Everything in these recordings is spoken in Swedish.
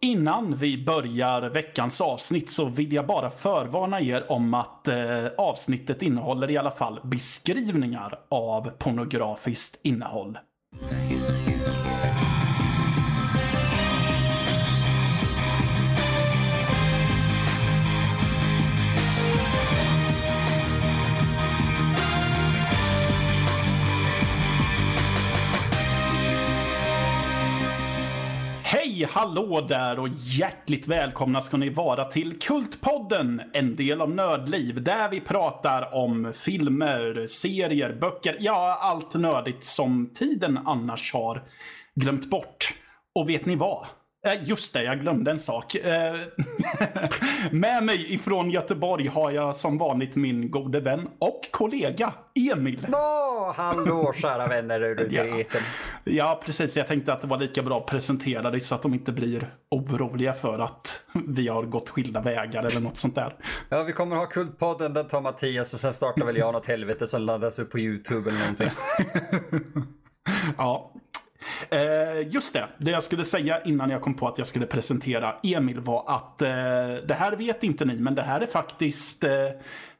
Innan vi börjar veckans avsnitt så vill jag bara förvarna er om att eh, avsnittet innehåller i alla fall beskrivningar av pornografiskt innehåll. Hej, hallå där och hjärtligt välkomna ska ni vara till Kultpodden, en del av Nördliv, där vi pratar om filmer, serier, böcker, ja, allt nördigt som tiden annars har glömt bort. Och vet ni vad? Eh, Just det, jag glömde en sak. Eh, Med mig ifrån Göteborg har jag som vanligt min gode vän och kollega Emil. Åh, hallå kära vänner ute Ja. Ja, precis. Jag tänkte att det var lika bra att presentera dig så att de inte blir oroliga för att vi har gått skilda vägar eller något sånt där. Ja, vi kommer ha Kultpodden, den tar Mattias och sen startar väl jag något helvete som laddas upp på YouTube eller någonting. Ja. Eh, just det, det jag skulle säga innan jag kom på att jag skulle presentera Emil var att eh, det här vet inte ni, men det här är faktiskt eh,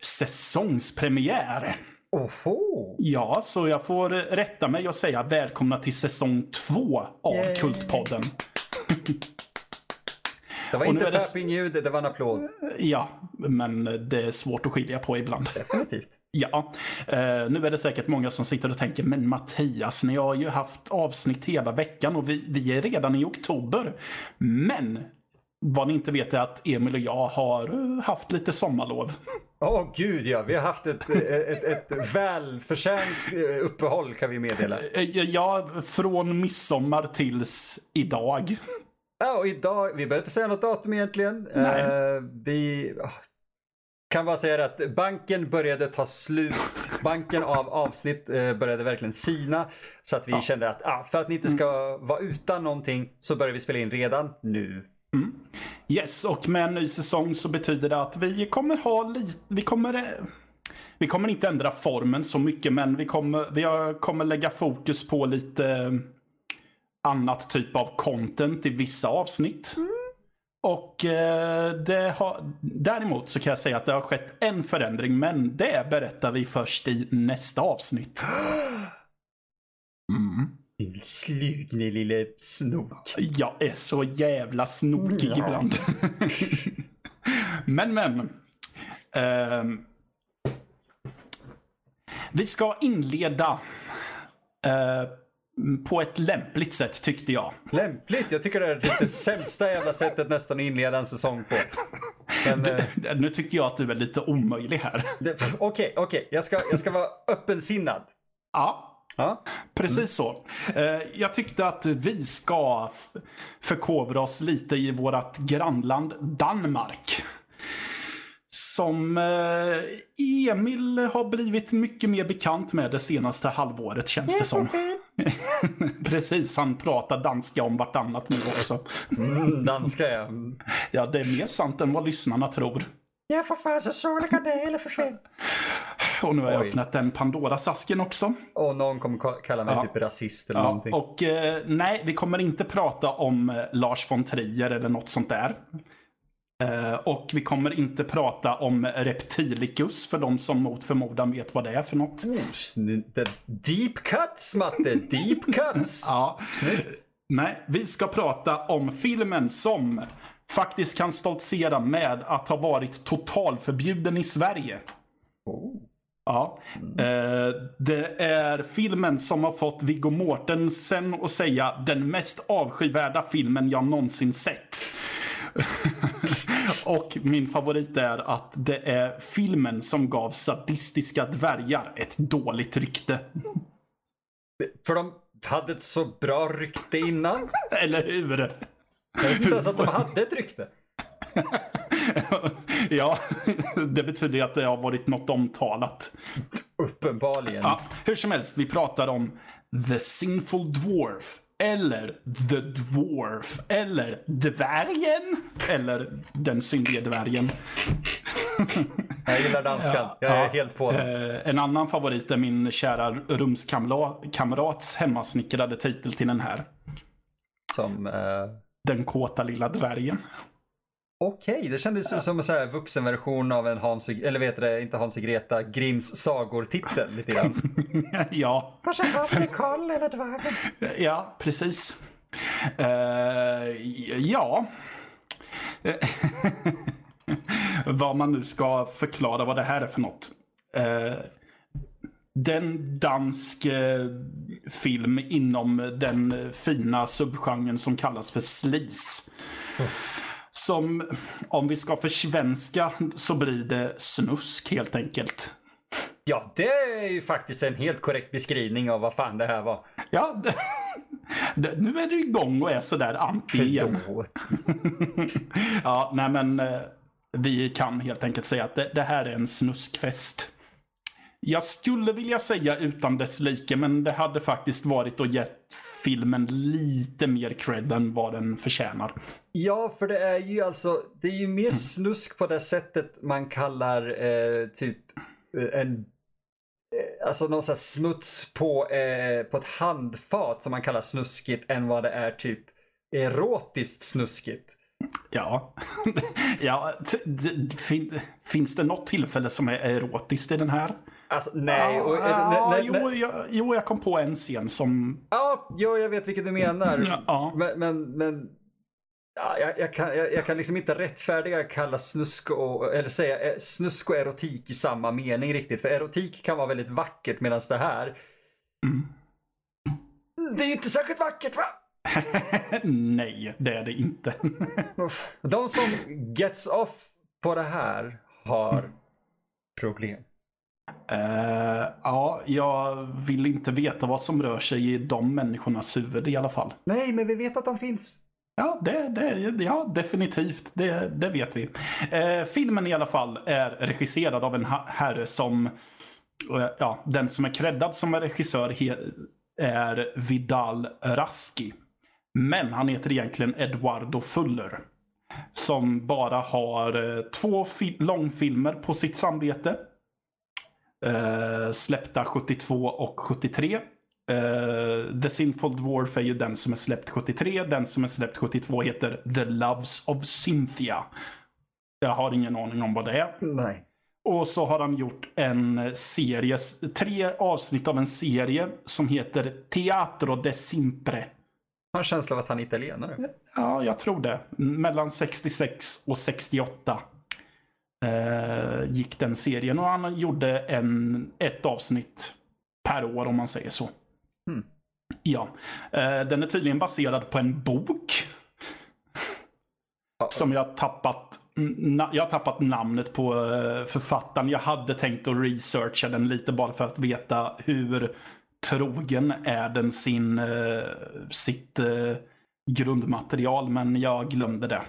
säsongspremiär. Oho! Ja, så jag får eh, rätta mig och säga välkomna till säsong två av Yay. Kultpodden. Det var inte är det- fapping-ljud, det var en applåd. Ja, men det är svårt att skilja på ibland. Definitivt. Ja, eh, nu är det säkert många som sitter och tänker, men Mattias, ni har ju haft avsnitt hela veckan och vi, vi är redan i oktober. Men vad ni inte vet är att Emil och jag har haft lite sommarlov. Åh gud ja, vi har haft ett, ett, ett välförtjänt eh, uppehåll kan vi meddela. Eh, Ja, från midsommar tills idag. Ja, och idag, vi behöver inte säga något datum egentligen. Nej. Eh, vi ah, kan bara säga att banken började ta slut. Banken av avsnitt eh, började verkligen sina. Så att vi kände att ah, för att ni inte ska vara utan någonting så börjar vi spela in redan nu. Yes, och med en ny säsong så betyder det att vi kommer ha lite, vi kommer eh, vi kommer inte ändra formen så mycket, men vi kommer, vi kommer lägga fokus på lite annat typ av content i vissa avsnitt. Och eh, det har, däremot så kan jag säga att det har skett en förändring, men det berättar vi först i nästa avsnitt. Mm. Till slut ni lille snok. Jag är så jävla snokig Ja. ibland. men, men. Ehm, vi ska inleda eh, på ett lämpligt sätt tyckte jag. Lämpligt, jag tycker det är typ det sämsta jävla sättet nästan att inleda en säsong på. Men, eh, Nu tycker jag att du är lite omöjlig här. Okej, okej, jag, ska, jag ska vara öppensinnad. Ja, Ja. Precis så. Eh, Jag tyckte att vi ska förkovra oss lite i vårt grannland Danmark. Som eh, Emil har blivit mycket mer bekant med det senaste halvåret känns det som. Precis, han pratar danska om vartannat nu också. Mm, danska ja. Ja, det är mer sant än vad lyssnarna tror. Ja för fan så såliga det eller för fan. Och nu har jag Oj. öppnat den Pandoras-asken också. Och någon kommer ka- kalla mig Ja. typ rasist eller Ja, någonting. och eh, nej, vi kommer inte prata om eh, Lars von Trier eller något sånt där. Eh, och vi kommer inte prata om Reptilicus för de som mot förmodan vet vad det är för något. The deep cuts Matte, deep cuts. Ja, Snyggt. nej, vi ska prata om filmen som faktiskt kan stoltsera med att ha varit totalförbjuden i Sverige. Oh. Ja. Eh, det är filmen som har fått Viggo Mortensen att säga den mest avskyvärda filmen jag någonsin sett. Och min favorit är att det är filmen som gav sadistiska dvärgar ett dåligt rykte. För de hade ett så bra rykte innan. Eller hur? Jag visste inte ens att de hade ett rykte. ja, det betyder ju att det har varit något omtalat. Uppenbarligen. Ja, hur som helst, vi pratar om The Sinful Dwarf. Eller The Dwarf. Eller Dvärgen. Eller Den syndige dvärgen. Jag gillar danskan. Jag är helt på. Eh, en annan favorit är min kära rumskamrats hemmasnickrade titel till den här. Som, eh, Den kåta lilla dvärgen. Okej, okay, det kändes ja. som en så här vuxenversion av en Hans, eller vet det, inte Hans och Greta, Grimms sagor-titel lite grann. ja. Kanske har Karl eller dvärgen. Ja, precis. Uh, ja. vad man nu ska förklara vad det här är för något. Uh, den dansk uh, film inom den fina subgenren som kallas för sleaze. Mm. Som, om vi ska försvenska så blir det snusk helt enkelt. Ja, det är ju faktiskt en helt korrekt beskrivning av vad fan det här var. Ja, det, nu är du igång och är sådär anti igen. ja, nej men eh, vi kan helt enkelt säga att det, det här är en snuskfest. Jag skulle vilja säga utan dess like, men det hade faktiskt varit att gett filmen lite mer cred än vad den förtjänar. Ja, för det är ju alltså, det är ju mer snusk på det sättet man kallar eh, typ eh, en eh, Alltså någon sån här smuts på, eh, på ett handfat som man kallar snuskigt än vad det är typ erotiskt snuskigt. Ja, ja fin, finns det något tillfälle som är erotiskt i den här? Alltså nej. Och, ah, nej, nej, jo, jag, jo, jag kom på en scen som... Ja, jo, jag vet vilket du menar. Ja. Men, men, men ja, jag, jag, kan, jag, jag, kan liksom inte rättfärdiga kalla snusk och, eller säga eh, snusk och erotik i samma mening riktigt. För erotik kan vara väldigt vackert medan det här... Mm. Det är inte särskilt vackert va? nej, det är det inte. De som gets off på det här har problem. Uh, ja, jag vill inte veta vad som rör sig i de människornas huvud i alla fall. Nej, men vi vet att de finns. Ja, det, det, ja definitivt. Det, det vet vi. Uh, filmen i alla fall är regisserad av en herre som... Uh, ja, den som är creddad som regissör är Vidal Raski. Men han heter egentligen Eduardo Fuller. Som bara har två långfilmer på sitt samvete. Uh, släppta 72 och 73. Uh, eh, The Sinful Dwarf är ju den som är släppt 73. Den som är släppt 72 heter The Loves of Cynthia. Jag har ingen aning om vad det är. Nej. Och så har han gjort en serie, tre avsnitt av en serie som heter Teatro de Simpre. Jag har en känsla av att han är italienare. Ja, jag tror det. Mellan 66 och 68 eh, gick den serien. Och han gjorde en, ett avsnitt per år om man säger så. Mm. Ja. Eh, den är tydligen baserad på en bok. Som jag tappat jag har tappat namnet på eh, författaren. Jag hade tänkt att researcha den lite bara för att veta hur trogen är den sin, eh, sitt eh, grundmaterial. Men jag glömde det.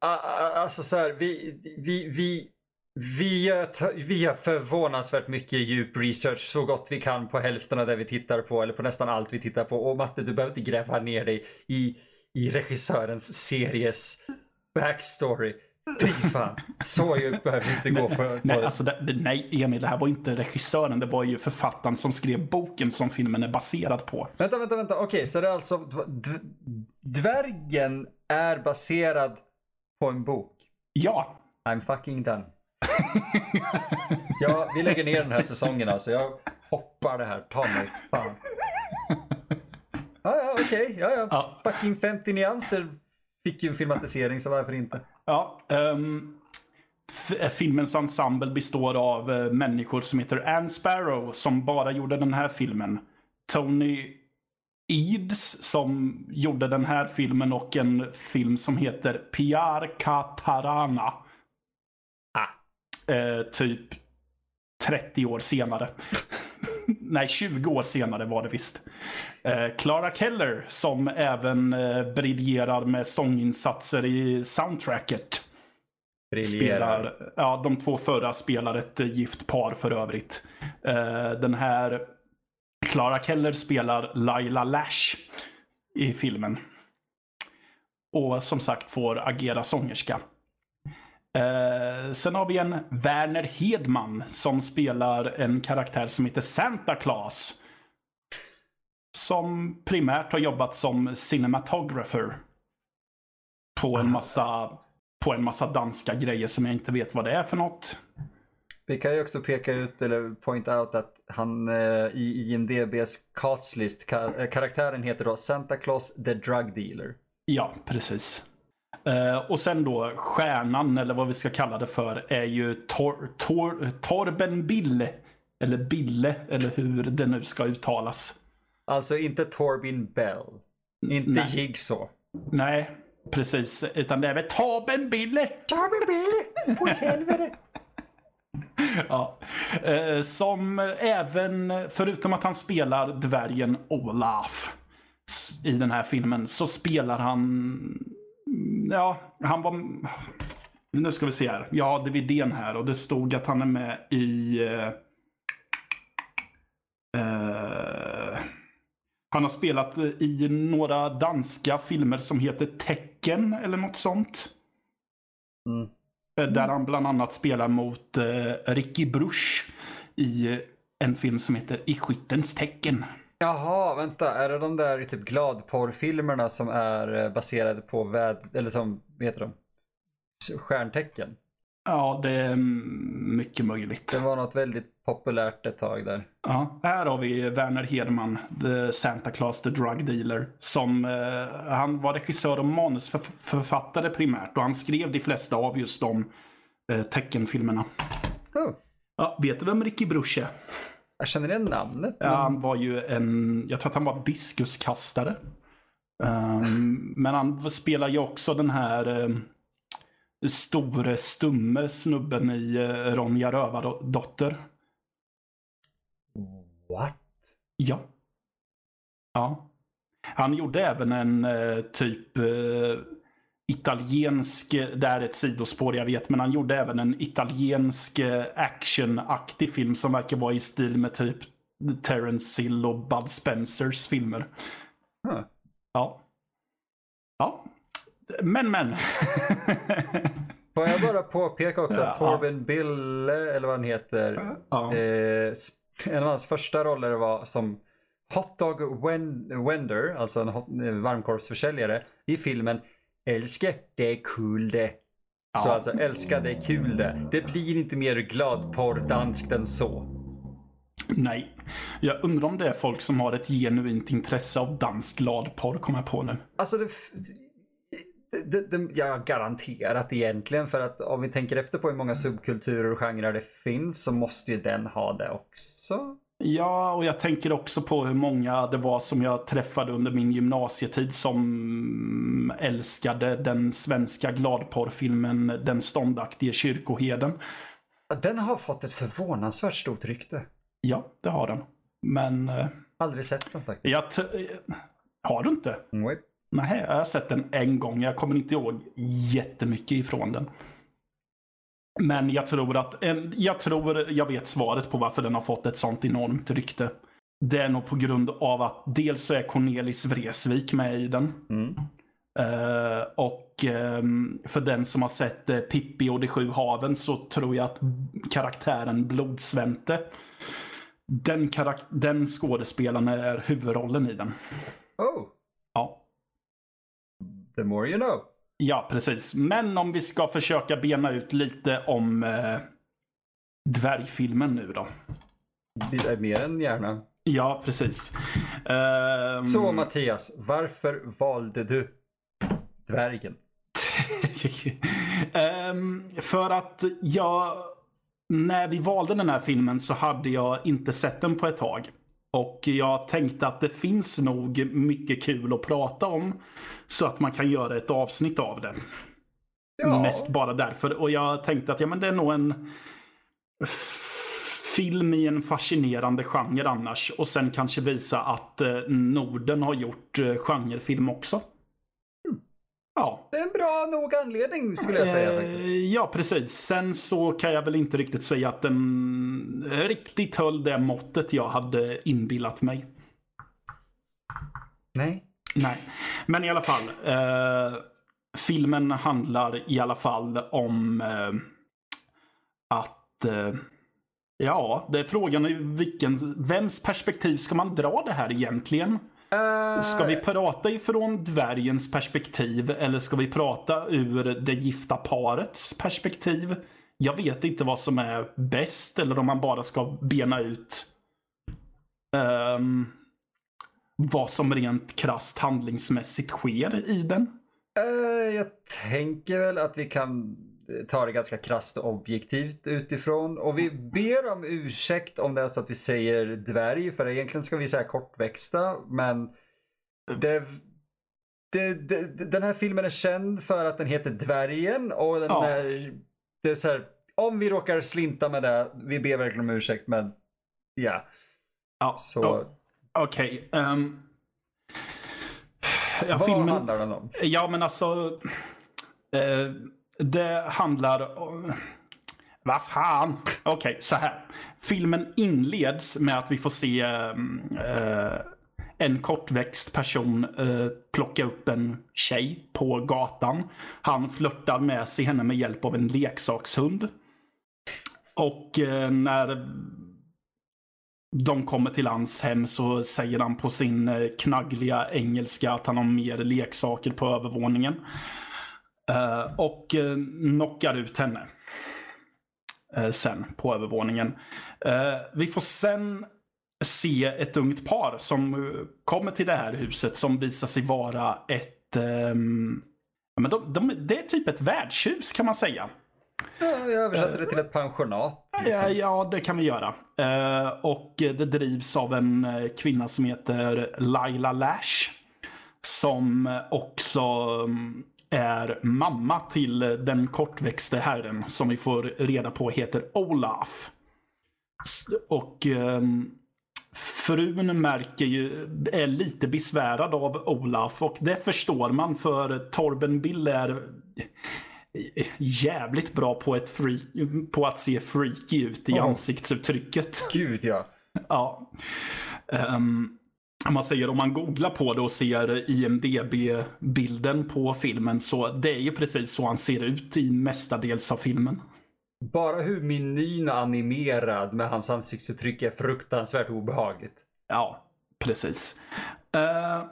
Alltså så här, vi, vi, vi, vi gör, vi gör förvånansvärt mycket djup research så gott vi kan på hälften av det vi tittar på eller på nästan allt vi tittar på. Och Matte, du behöver inte gräva ner dig i, i regissörens series backstory. Fy fan, så djupt behöver vi inte gå på. på nej, alltså det, det, nej, Emil, det här var inte regissören. Det var ju författaren som skrev boken som filmen är baserad på. Vänta, vänta, vänta. Okej, så det är alltså dvärgen är baserad på en bok? Ja. I'm fucking done. ja, vi lägger ner den här säsongen alltså. Jag hoppar det här. Ta mig fan. Ja, ja, okej. Okay. Ja, ja. ja. Fucking 50 nyanser fick ju en filmatisering, så varför inte? Ja. Um, filmens ensemble består av uh, människor som heter Anne Sparrow, som bara gjorde den här filmen. Tony Eads som gjorde den här filmen och en film som heter Piar Katarana eh, typ 30 år senare. Nej, 20 år senare var det visst. Eh, Clara Keller som även eh, briljerar med sånginsatser i soundtracket. Spelar, ja, de två förra spelar ett eh, gift par för övrigt. Eh, den här Clara Keller spelar Laila Lash i filmen. Och som sagt får agera sångerska. Eh, sen har vi en Werner Hedman som spelar en karaktär som heter Santa Claus. Som primärt har jobbat som cinematographer. På en massa, på en massa danska grejer som jag inte vet vad det är för något. Vi kan ju också peka ut eller point out att han eh, i IMDBs castlist, eh, karaktären heter då Santa Claus the Drug Dealer. Ja, precis. Uh, och sen då stjärnan, eller vad vi ska kalla det för, är ju Tor Tor Torben Bille. Eller Bille, eller hur det nu ska uttalas. Alltså inte Torbin Bell. Inte Nej. Jigsaw. Nej, precis. Utan det är väl Torben Bille. Torben Bell! För helvete! Ja. Eh, som även, förutom att han spelar dvärgen Olaf i den här filmen, så spelar han... Mm, ja, han var... Nu ska vi se här. Jag är DVDn här och det stod att han är med i... Eh, eh, han har spelat i några danska filmer som heter Tecken eller något sånt. Mm. Eh, där han bland annat spelar mot eh, Ricky Bruch i eh, en film som heter I skyttens tecken. Jaha, vänta. Är det de där typ gladporrfilmerna som är eh, baserade på väd... Eller som, vad heter de? Stjärntecken. Ja, det är mycket möjligt. Det var något väldigt populärt ett tag där. Ja, här har vi Werner Hedman, The Santa Claus the Drug Dealer. Som, eh, han var regissör och manusförfattare primärt och han skrev de flesta av just de eh, teckenfilmerna. Oh, Ja, vet du vem Ricky Bruch är? jag känner igen namnet. Ja, han var ju en, jag tror att han var diskuskastare. Ehm, men han spelar ju också den här um, store stumme snubben i uh, Ronja Rövardotter. What? Ja. Ja. Han gjorde även en eh, typ eh, italiensk, det här är ett sidospår jag vet, men han gjorde även en italiensk eh, actionaktig film som verkar vara i stil med typ Terence Hill och Bud Spencers filmer. Huh. Ja. Ja. Men men. Får jag bara påpeka också Ja. att Torben Bille, eller vad han heter, ja. eh, en av hans första roller var som Hotdog Wen- Wender, alltså en hot, varmkorvsförsäljare i filmen Älske, det är kul det. Så Ja. alltså älska, det är kul det. Det blir inte mer gladporr danskt än så. Nej. Jag undrar om det är folk som har ett genuint intresse av dansk gladporr, kommer jag på nu. Alltså det, det, det, har garanterat egentligen för att om vi tänker efter på hur många subkulturer och genrer det finns så måste ju den ha det också. Ja, och jag tänker också på hur många det var som jag träffade under min gymnasietid som älskade den svenska gladporrfilmen Den ståndaktige kyrkoheden. Ja, Den har fått ett förvånansvärt stort rykte. Ja, det har den. Men eh, Aldrig sett den faktiskt. jag... eh, Har du inte? Nej. Nej, jag har sett den en gång. Jag kommer inte ihåg jättemycket ifrån den. Men jag tror att, jag tror jag vet svaret på varför den har fått ett sånt enormt rykte. Det är nog på grund av att dels så är Cornelis Vreeswijk med i den. Mm. Eh, och ehm, för den som har sett eh, Pippi och de sju haven så tror jag att karaktären Blodsvente, den, karak- den skådespelaren är huvudrollen i den. Oh. The more you know. Ja, precis. Men om vi ska försöka bena ut lite om eh, dvärgfilmen nu då. Det är mer än gärna. Ja, precis. Ehm, Så Mattias, varför valde du dvärgen? Ehm, för att jag, när vi valde den här filmen så hade jag inte sett den på ett tag. Och jag tänkte att det finns nog mycket kul att prata om. Så att man kan göra ett avsnitt av det. Ja. Mest bara därför. Och jag tänkte att ja, men det är nog en film i en fascinerande genre annars. Och sen kanske visa att eh, Norden har gjort eh, genrefilm också. Ja. Det är en bra nog anledning skulle jag säga Eh, faktiskt. Ja, precis. Sen så kan jag väl inte riktigt säga att den riktigt höll det måttet jag hade inbillat mig. Nej. Nej, men i alla fall. Eh, filmen handlar i alla fall om eh, att eh, Ja, det är frågan är vilken, vems perspektiv ska man dra det här egentligen? Uh, Ska vi prata ifrån dvärgens perspektiv eller ska vi prata ur det gifta parets perspektiv? Jag vet inte vad som är bäst eller om man bara ska bena ut um, vad som rent krast handlingsmässigt sker i den. Uh, jag tänker väl att vi kan ta det ganska krasst och objektivt utifrån. Och vi ber om ursäkt om det är så att vi säger dvärg, för egentligen ska vi säga kortväxta, men det, det, det, den här filmen är känd för att den heter Dvärgen och den ja. är, det är så här, om vi råkar slinta med det, vi ber verkligen om ursäkt, men ja. Ja, så... Okej. Okay, um... Ehm, ja, Vad filmen... handlar den om? Ja, men alltså... Eh, det handlar om... Vad fan? Okej, okay, så här. Filmen inleds med att vi får se äh, en kortväxt person äh, plocka upp en tjej på gatan. Han flörtar med sig henne med hjälp av en leksakshund. Och äh, när de kommer till hans hem så säger han på sin knaggliga engelska att han har mer leksaker på övervåningen. Uh, och uh, knockar ut henne. Uh, sen på övervåningen. vi får sen se ett ungt par som kommer till det här huset som visar sig vara ett... Um, men de, de, det är typ ett värdshus kan man säga. Ja, jag översätter det till ett pensionat. Liksom. Ja, det kan vi göra. och det drivs av en kvinna som heter Laila Lash. Som också um, är mamma till den kortväxte herren som vi får reda på heter Olaf. Och eh, frun märker ju, är lite besvärad av Olaf och det förstår man för Torben Bill är jävligt bra på, ett freak, på att se freaky ut i oh. ansiktsuttrycket. Gud ja. ja. Um, man säger om man googlar på det och ser IMDB-bilden på filmen så det är ju precis så han ser ut i mestadels av filmen. Bara hur menyn är animerad med hans ansiktsuttryck är fruktansvärt obehagligt. Ja, precis. Uh,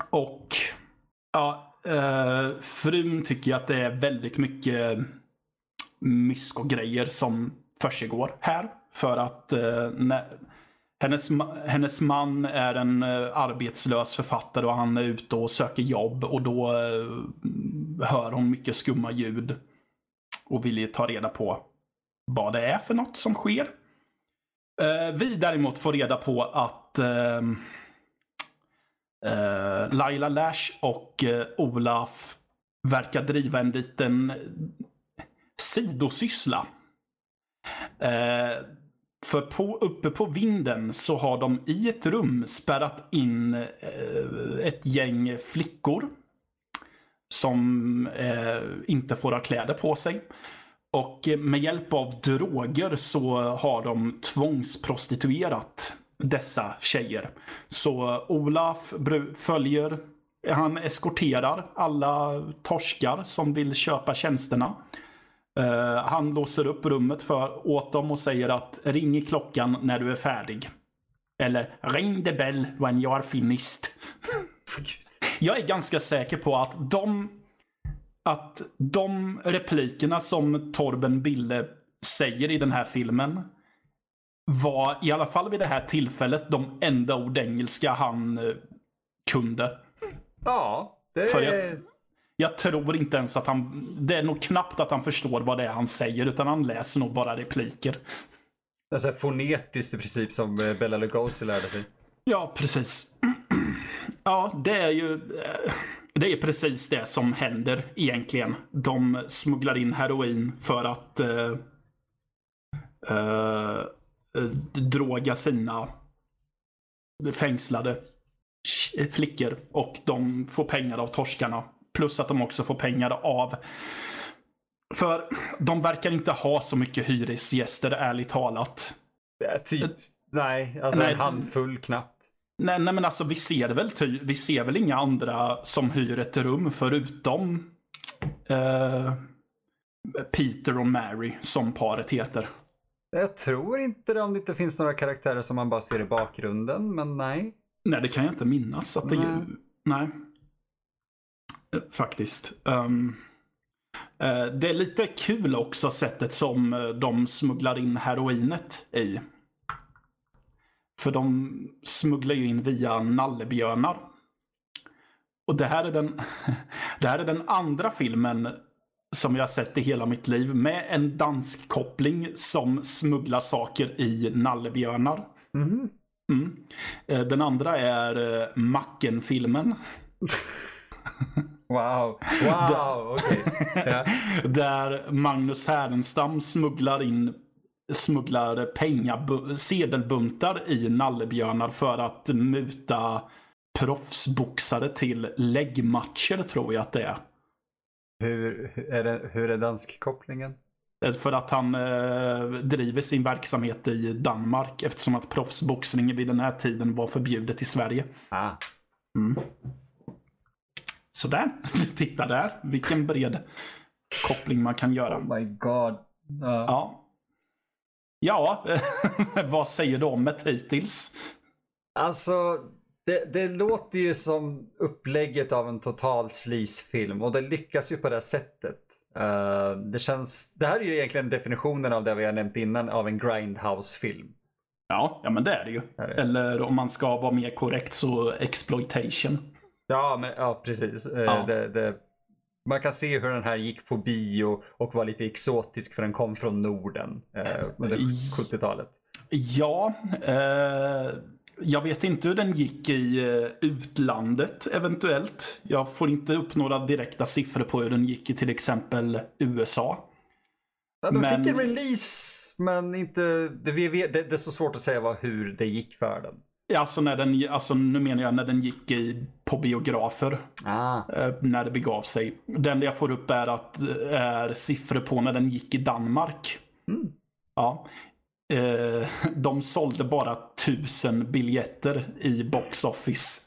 och ja, uh, frun tycker att det är väldigt mycket mysk och grejer som försiggår här. För att uh, när, hennes, hennes man är en eh, arbetslös författare och han är ute och söker jobb och då eh, hör hon mycket skumma ljud. Och vill ju ta reda på vad det är för något som sker. Eh, vi däremot får reda på att ehm, Laila Lash och Olaf verkar driva en liten sidosyssla. För på, uppe på vinden så har de i ett rum spärrat in eh, ett gäng flickor. Som eh, inte får ha kläder på sig. Och eh, med hjälp av droger så har de tvångsprostituerat dessa tjejer. Så Olaf följer, han eskorterar alla torskar som vill köpa tjänsterna. Uh, han låser upp rummet för, åt dem och säger att ring i klockan när du är färdig. Eller ring the bell when you are finished. Jag är ganska säker på att de, att de replikerna som Torben Bille säger i den här filmen var i alla fall vid det här tillfället de enda ord engelska han uh, kunde. Ja, det är... Jag tror inte ens att han... Det är nog knappt att han förstår vad det är han säger, utan han läser nog bara repliker. Alltså fonetiskt i princip som eh, Bella Lugosi lärde sig. Ja, precis. Ja, det är ju... Eh, det är precis det som händer egentligen. De smugglar in heroin för att uh, uh, droga sina fängslade flickor och de får pengar av torskarna Plus att de också får pengar av för de verkar inte ha så mycket hyresgäster, ärligt talat. Är typ, nej, alltså nej, en handfull knappt. Nej, nej, men alltså vi ser väl ty, vi ser väl inga andra som hyr ett rum förutom uh, Peter och Mary som paret heter. Jag tror inte det om det inte finns några karaktärer som man bara ser i bakgrunden, men nej. Nej, det kan jag inte minnas. Att det, Nej. nej. Faktiskt. Um, eh, det är lite kul också sättet som eh, de smugglar in heroinet i. För de smugglar ju in via nallebjörnar. Och det här är den, det här är den andra filmen som jag sett i hela mitt liv med en dansk koppling som smugglar saker i nallebjörnar. Mhm. Mm. Eh, Den andra är Macken-filmen. Wow, wow, okej. Ja. Där Magnus Härenstam smugglar in smugglar pengabu- sedelbuntar i nallebjörnar för att muta proffsboxare till läggmatcher tror jag att det är. Hur, är det, hur är danskkopplingen? Eh, För att han eh, driver sin verksamhet i Danmark eftersom att proffsboxning vid den här tiden var förbjudet i Sverige. Ah. Sådär, titta där. Vilken bred koppling man kan göra. Oh my god. Ja. Ja. Ja, vad säger du om det hittills? Alltså, det, det låter ju som upplägget av en total sleaze-film och det lyckas ju på det sättet. Eh, det, känns, det här är ju egentligen definitionen av det vi har nämnt innan av en grindhouse-film. Ja, ja men det är det ju. är det. Eller om man ska vara mer korrekt så exploitation. Ja, men, ja precis. Eh, Ja. Det, det, man kan se hur den här gick på bio och var lite exotisk för den kom från Norden eh, under 70-talet. Ja, eh, jag vet inte hur den gick i eh, utlandet eventuellt. Jag får inte upp några direkta siffror på hur den gick i till exempel USA. Ja, de Men- fick en release, men inte, det, det, det är så svårt att säga vad, hur det gick för den. Alltså, när den, alltså nu menar jag när den gick i, på biografer. Ah. eh, när det begav sig. Den jag får upp är, att, är siffror på när den gick i Danmark. Mm. Ja. Eh, de sålde bara tusen biljetter i box office.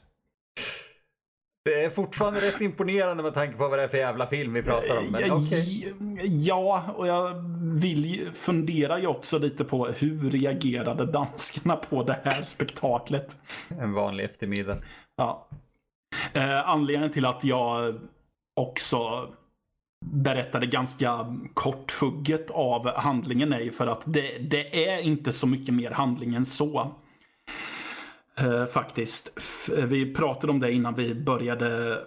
Det är fortfarande rätt imponerande med tanke på vad det är för jävla film vi pratar om. Men Ja, okej. Ja, och jag vill funderar ju också lite på hur reagerade danskarna på det här spektaklet. En vanlig eftermiddag. Ja. Eh, anledningen till att jag också berättade ganska korthugget av handlingen är ju för att det, det är inte så mycket mer handling än så. Eh, faktiskt. F- vi pratade om det innan vi började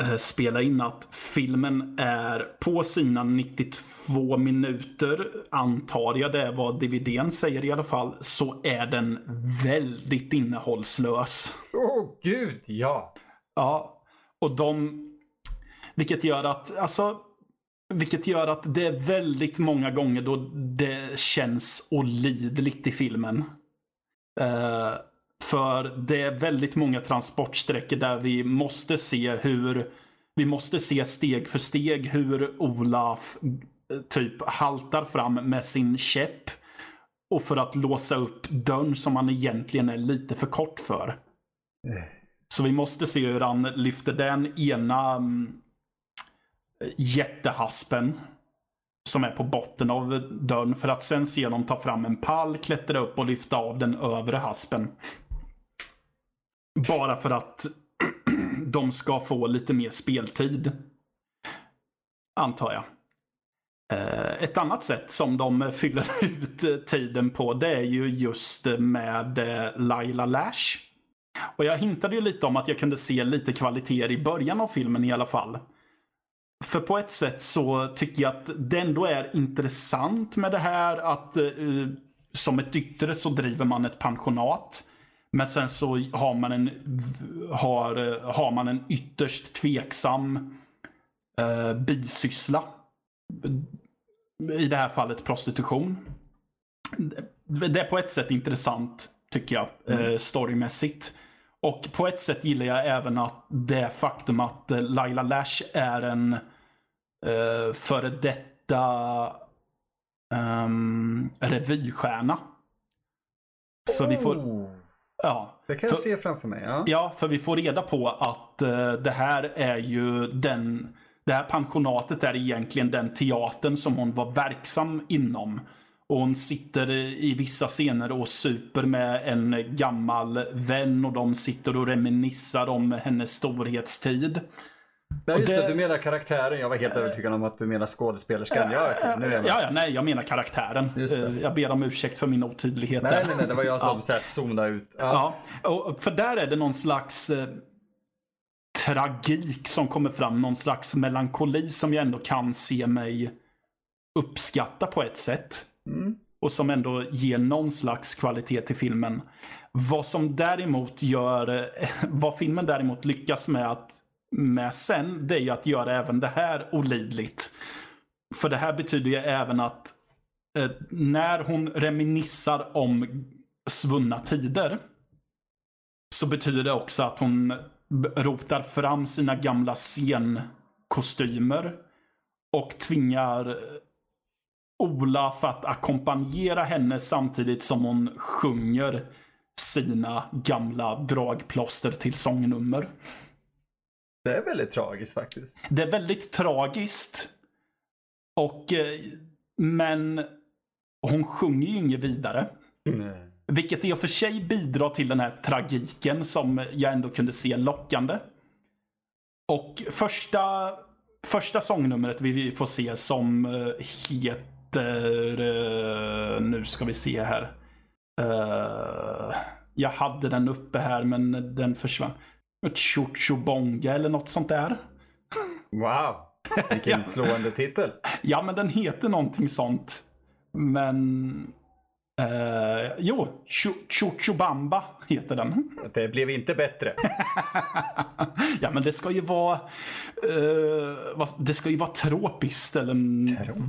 eh, spela in att filmen är på sina 92 minuter, antar jag det är vad DVDn säger i alla fall, så är den väldigt innehållslös. Åh oh, gud, ja. Ja, och de... Vilket gör att, alltså... Vilket gör att det är väldigt många gånger då det känns olidligt i filmen. Eh, för det är väldigt många transportsträckor där vi måste se hur... Vi måste se steg för steg hur Olaf eh, typ haltar fram med sin käpp. Och för att låsa upp dörren som han egentligen är lite för kort för. Så vi måste se hur han lyfter den ena mm, jättehaspen som är på botten av dörren för att sen se dem ta fram en pall, klättra upp och lyfta av den övre haspen. Bara för att de ska få lite mer speltid. Antar jag. Eh, ett annat sätt som de fyller ut tiden på det är ju just med eh, Laila Lash. Och jag hintade ju lite om att jag kunde se lite kvaliteter i början av filmen i alla fall. För på ett sätt så tycker jag att det ändå är intressant med det här att uh, som ett yttre så driver man ett pensionat. Men sen så har man en, har, har man en ytterst tveksam eh, bisyssla. I det här fallet prostitution. Det är på ett sätt intressant tycker jag, eh, storymässigt. Och på ett sätt gillar jag även att det faktum att Laila Lash är en eh, före detta um, revystjärna. För vi får, Oh, ja, det kan jag för- se framför mig. Ja. Ja, för vi får reda på att eh, det här är ju den... Det här pensionatet är egentligen den teatern som hon var verksam inom. Och hon sitter i vissa scener och super med en gammal vän och de sitter och reminissar om hennes storhetstid. Ja, just det- det, du menar karaktären. Jag var helt övertygad om att du menar skådespelerskan. Ja, okej, nu är jag. Ja, ja, nej, jag menar karaktären. Eh, Jag ber om ursäkt för min otydlighet. Nej, nej, nej, det var jag som Ja. zonade ut. Ja. Ja, och för där är det någon slags eh, tragik som kommer fram. Någon slags melankoli som jag ändå kan se mig uppskatta på ett sätt. Mm. Och som ändå ger någon slags kvalitet till filmen. Vad som däremot gör, eh, vad filmen däremot lyckas med, att, med sen, det är ju att göra även det här olidligt. För det här betyder ju även att eh, när hon reminissar om svunna tider så betyder det också att hon rotar fram sina gamla scenkostymer och tvingar eh, Ola Olaf att ackompanjera henne samtidigt som hon sjunger sina gamla dragplåster till sångnummer. Det är väldigt tragiskt faktiskt. Det är väldigt tragiskt. Och, eh, men hon sjunger ju inget vidare. Mm. Vilket i och för sig bidrar till den här tragiken som jag ändå kunde se lockande. Och första, första sångnumret vi får se som eh, heter... eh, Nu ska vi se här. Jag hade den uppe här men den försvann. Chuchubonga eller något sånt där. Wow, vilken slående titel. Ja, men den heter någonting sånt. Men... Eh, jo, Chu- Chuchubamba heter den. Det blev inte bättre. ja, men det ska ju vara... eh, det ska ju vara tropiskt, eller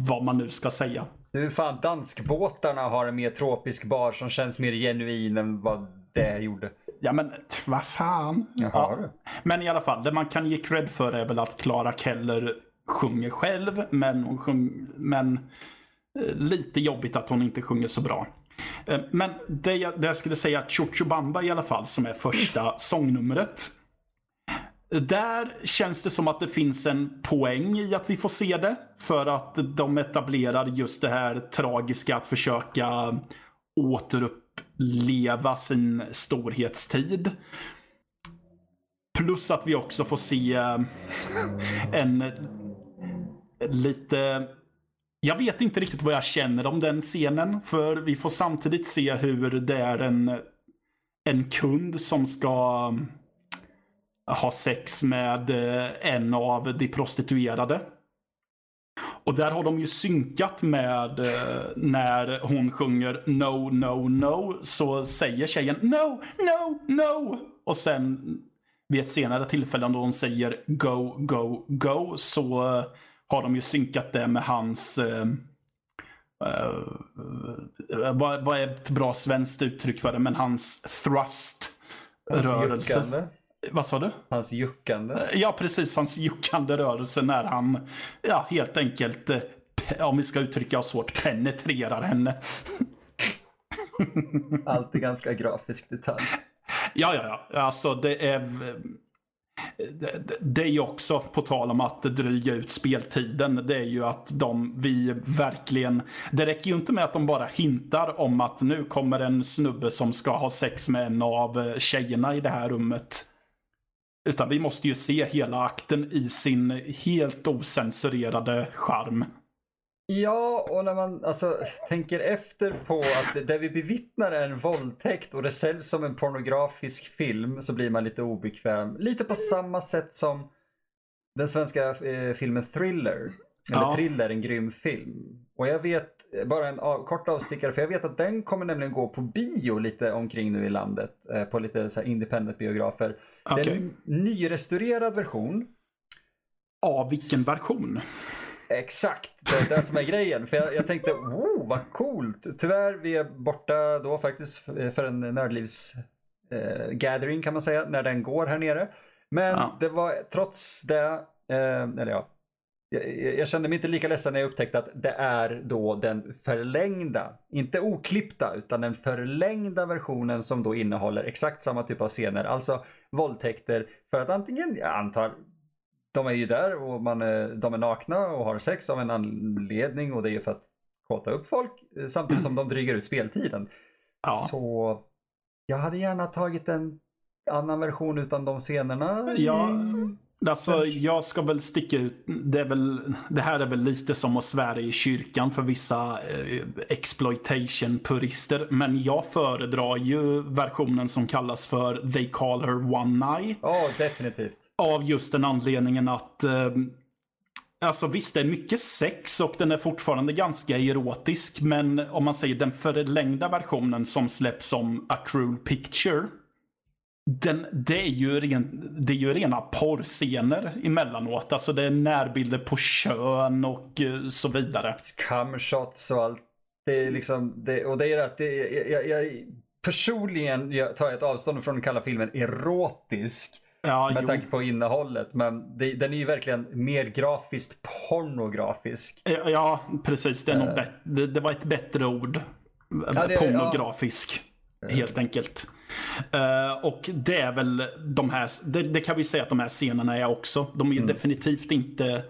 vad man nu ska säga. Nu fan, danskbåtarna har en mer tropisk bar som känns mer genuin än vad det gjorde. Ja, men vad fan. Ja. Men i alla fall, det man kan ge cred för är väl att Clara Keller sjunger själv, men, hon sjung, men eh, lite jobbigt att hon inte sjunger så bra. Eh, Men det jag, det jag skulle säga, Chuchubamba i alla fall, som är första sångnumret. Där känns det som att det finns en poäng i att vi får se det. För att de etablerar just det här tragiska att försöka leva sin storhetstid. Plus att vi också får se eh, en eh, lite... Jag vet inte riktigt vad jag känner om den scenen. För vi får samtidigt se hur det är en, en kund som ska eh, ha sex med en av de prostituerade. Och där har de ju synkat med eh, när hon sjunger No, no, no. Så säger tjejen No, no, no. Och sen vid ett senare tillfälle då hon säger Go, go, go. Så eh, har de ju synkat det med hans eh, eh, vad, vad är ett bra svenskt uttryck för det? Men hans thrust Hans rörelse. juckande. Vad sa du? Hans juckande. Ja, precis. Hans juckande rörelse när han ja, helt enkelt, eh, om vi ska uttrycka oss hårt, penetrerar henne. Allt är ganska grafisk detalj. Ja, ja, ja. Alltså det är... eh, Det, det- är ju också, på tal om att dryga ut speltiden, det är ju att de, vi verkligen... Det räcker ju inte med att de bara hintar om att nu kommer en snubbe som ska ha sex med en av eh, tjejerna i det här rummet. Utan vi måste ju se hela akten i sin helt osensurerade charm. Ja, och när man alltså, tänker efter på att det vi bevittnar är en våldtäkt och det säljs som en pornografisk film så blir man lite obekväm. Lite på samma sätt som den svenska eh, filmen Thriller. Eller Ja. Thriller, en grym film. Och jag vet, bara en av, kort avstickare, för jag vet att den kommer nämligen gå på bio lite omkring nu i landet. Eh, på lite så här independent biografer. Det är en nyrestaurerad version. Av vilken version? Exakt, det är det som är grejen. För jag, jag tänkte, oh vad coolt. Tyvärr, vi är borta då faktiskt för en nördlivs eh, gathering kan man säga, när den går här nere. Men Ja. det var trots det, eh, eller ja, jag, jag kände mig inte lika ledsen när jag upptäckte att det är då den förlängda, inte oklippta, utan den förlängda versionen som då innehåller exakt samma typ av scener. Alltså våldtäkter för att antingen, jag antar, de är ju där och man är, de är nakna och har sex av en anledning och det är ju för att kåta upp folk eh, samtidigt som de drygar ut speltiden. Ja. Så jag hade gärna tagit en annan version utan de scenerna. Ja, Mm. Alltså, jag ska väl sticka ut. Det, väl, det här är väl lite som att svära i kyrkan för vissa eh, exploitation-purister. Men jag föredrar ju versionen som kallas för They Call Her One Eye. Ja, definitivt. Av just den anledningen att eh, Alltså visst, det är mycket sex och den är fortfarande ganska erotisk. Men om man säger den förlängda versionen som släpps som A Cruel Picture. Den, det, är ju ren, det är ju rena porrscener emellanåt. Alltså det är närbilder på kön och eh, så vidare. Camshots och allt. Det är liksom, det, och det är att det, jag, jag, personligen jag tar jag ett avstånd från att kalla filmen erotisk. Ja, Med jo. tanke på innehållet. Men det, den är ju verkligen mer grafiskt pornografisk. Ja, Ja, precis. Det, är bet- det, det var ett bättre ord. Ja, Pornografisk. Helt enkelt. Eh, och det är väl de här, det, det kan vi säga att de här scenerna är också. De är Mm. definitivt inte,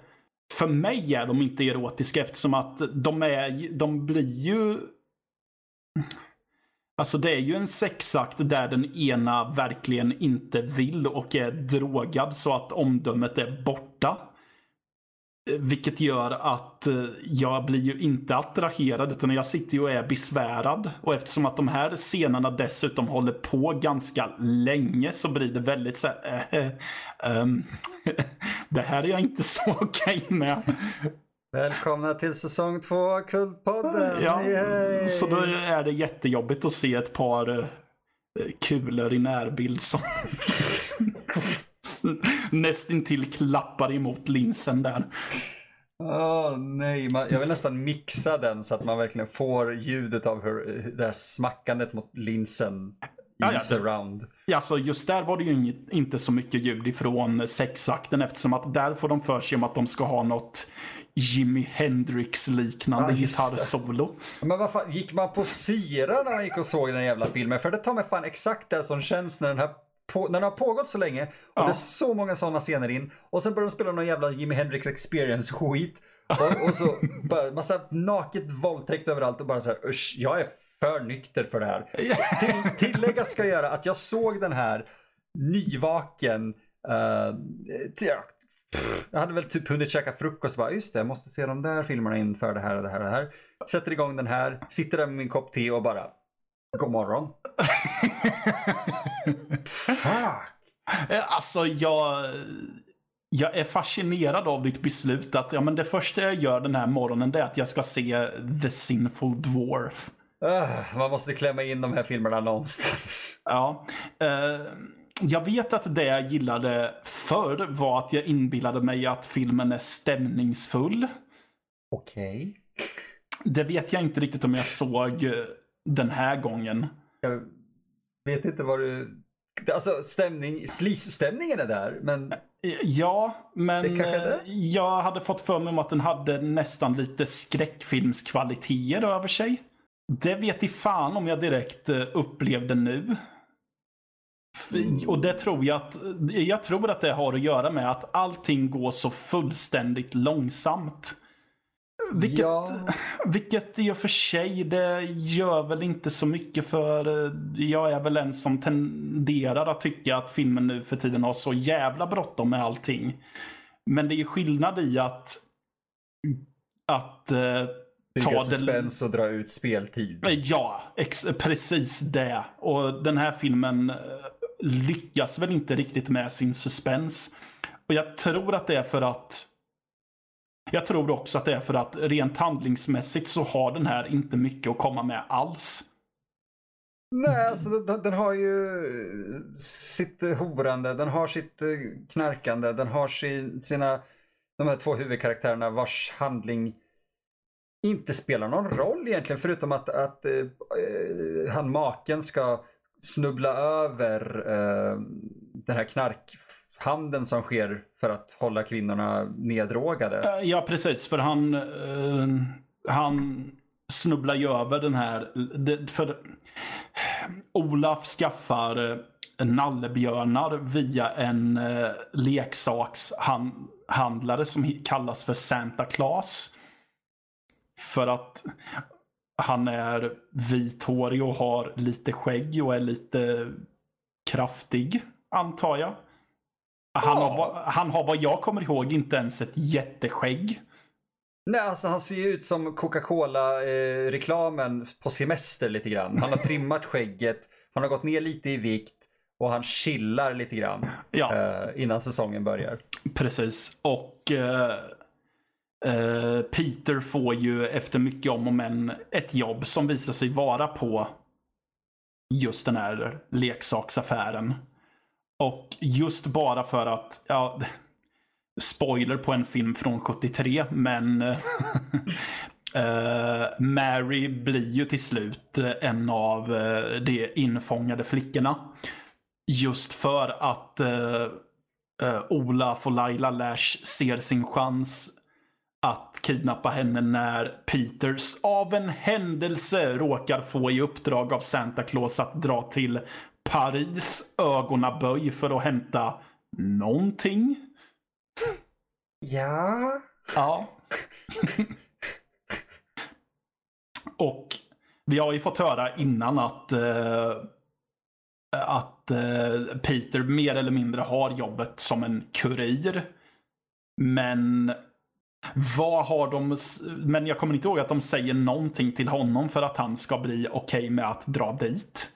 för mig är de inte erotiska eftersom att de är, de blir ju Alltså det är ju en sexakt där den ena verkligen inte vill och är drogad så att omdömet är borta. Vilket gör att eh, jag blir ju inte attraherad utan jag sitter ju och är besvärad. Och eftersom att de här scenerna dessutom håller på ganska länge så blir det väldigt så här, eh, ehm, Det här är jag inte så okej med. Välkomna till säsong två av Kultpodden! Ja, Yay! så då är det jättejobbigt att se ett par kulor i närbild som nästintill klappar emot linsen där. Åh nej, man, jag vill nästan mixa den så att man verkligen får ljudet av hur, det här smackandet mot linsen Ja, ja. surround. Alltså just där var det ju inget, inte så mycket ljud ifrån sexakten eftersom att där får de för sig om att de ska ha något Jimi Hendrix-liknande Ja, gitarrsolo. Men vad fan, gick man på syra när man gick och såg den jävla filmen? För det tar mig fan exakt det som känns när den, här på, när den har pågått så länge och Ja. det är så många sådana scener in och sen börjar de spela någon jävla Jimi Hendrix experience skit och, och så bara massa naket våldtäkt överallt och bara så här usch, jag är för nykter för det här. Till, tilläggas ska jag göra att jag såg den här nyvaken uh, till, jag hade väl typ hunnit käka frukost och bara just det, jag måste se de där filmerna inför det här och det här och det här. Sätter igång den här, sitter där med min kopp te och bara God morgon. Fuck. Alltså jag, jag är fascinerad av ditt beslut att ja, men det första jag gör den här morgonen det är att jag ska se The Sinful Dwarf. Uh, man måste klämma in de här filmerna någonstans. Ja. Eh, jag vet att det jag gillade förr var att jag inbillade mig att filmen är stämningsfull. Okej. Det vet jag inte riktigt om jag såg eh, den här gången. Jag vet inte vad du... Alltså stämning, slis-stämningen är där, men Ja, men eh, jag hade fått för mig om att den hade nästan lite skräckfilmskvaliteter över sig. Det vet i fan om jag direkt eh, upplevde nu. Mm. Och det tror jag att, jag tror att det har att göra med att allting går så fullständigt långsamt. Vilket, Ja. vilket i och för sig, det gör väl inte så mycket för eh, jag är väl en som tenderar att tycka att filmen nu för tiden har så jävla bråttom med allting. Men det är skillnad i att att eh, ta det... suspens och dra ut speltid. Ja, ex- precis det. Och den här filmen eh, lyckas väl inte riktigt med sin suspens. Och jag tror att det är för att jag tror också att det är för att rent handlingsmässigt så har den här inte mycket att komma med alls. Nej, alltså den, den har ju sitt horande, den har sitt eh, knarkande, den har sin, sina, de här två huvudkaraktärerna vars handling inte spelar någon roll egentligen förutom att, att eh, eh han maken ska snubbla över eh, den här knark handeln som sker för att hålla kvinnorna neddrogade. Eh, ja, precis. För han, eh, han snubblar ju över den här... det- För Olaf skaffar eh, nallebjörnar via en eh, leksakshandlare som kallas för Santa Claus. För att han är vithårig och har lite skägg och är lite kraftig, antar jag. Han, Ja. har, han har vad jag kommer ihåg inte ens ett jätteskägg. Nej, alltså han ser ju ut som Coca-Cola-reklamen på semester lite grann. Han har trimmat skägget, han har gått ner lite i vikt och han chillar lite grann Ja. eh, innan säsongen börjar. Precis. Och eh, eh, Peter får ju efter mycket om och men ett jobb som visar sig vara på just den här leksaksaffären. Och just bara för att, ja, spoiler på en film från 73, men Uh, Mary blir ju till slut eh, en av uh, de infångade flickorna. Just för att uh, uh, Olaf och Laila Lash ser sin chans att kidnappa henne när Peters av en händelse råkar få i uppdrag av Santa Claus att dra till Paris ögonaböj för att hämta någonting. Ja. Ja. och vi har ju fått höra innan att, eh, att eh, Peter mer eller mindre har jobbet som en kurir. Men vad har de... Men jag kommer inte ihåg att de säger någonting till honom för att han ska bli okej med att dra dit.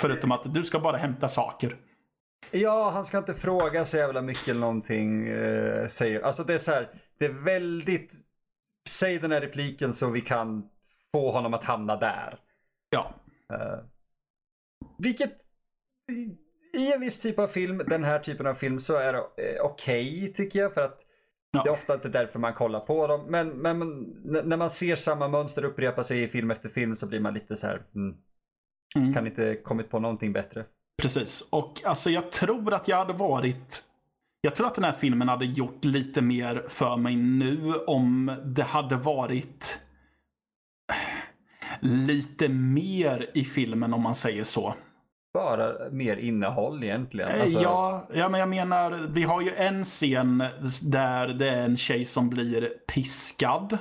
Förutom att du ska bara hämta saker. Ja, han ska inte fråga så jävla mycket eller någonting. Eh, säger. Alltså det är så här, det är väldigt... Säg den här repliken så vi kan få honom att hamna där. Ja. Eh, vilket i- en viss typ av film, den här typen av film, så är det eh, okej tycker jag. För att Ja. det är ofta inte därför man kollar på dem. Men, men, när man ser samma mönster upprepa sig i film efter film så blir man lite så här, mm, Mm. kan inte kommit på någonting bättre. Precis. Och alltså jag tror att jag hade varit... Jag tror att den här filmen hade gjort lite mer för mig nu om det hade varit lite mer i filmen om man säger så. Bara mer innehåll egentligen. Eh, Alltså, Ja, ja, men jag menar, vi har ju en scen där det är en tjej som blir piskad.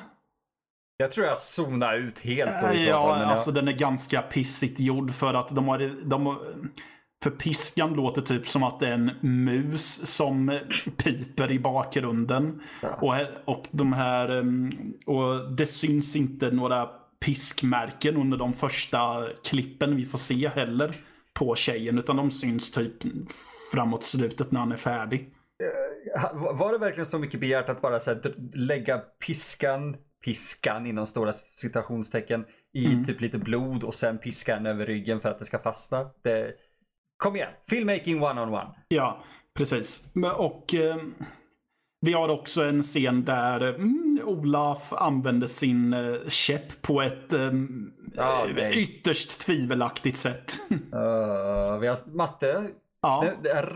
Jag tror jag zonar ut helt i så Ja, fall. Men alltså den är ganska pissigt gjord för att de har, de har för piskan låter typ som att det är en mus som piper i bakgrunden. Ja. Och, och de här, um, och det syns inte några piskmärken under de första klippen vi får se heller på tjejen. Utan de syns typ framåt slutet när han är färdig. Ha- Var det verkligen så mycket begärt att bara så här, lägga piskan, piskan inom stora citationstecken, i Mm. typ lite blod och sen piska den över ryggen för att det ska fastna? Det... Kom igen, filmmaking one on one. Ja, precis. Och eh, vi har också en scen där mm, Olaf använder sin eh, käpp på ett eh, nej. ytterst tvivelaktigt sätt. Uh, vi har, Matte, ja, det- är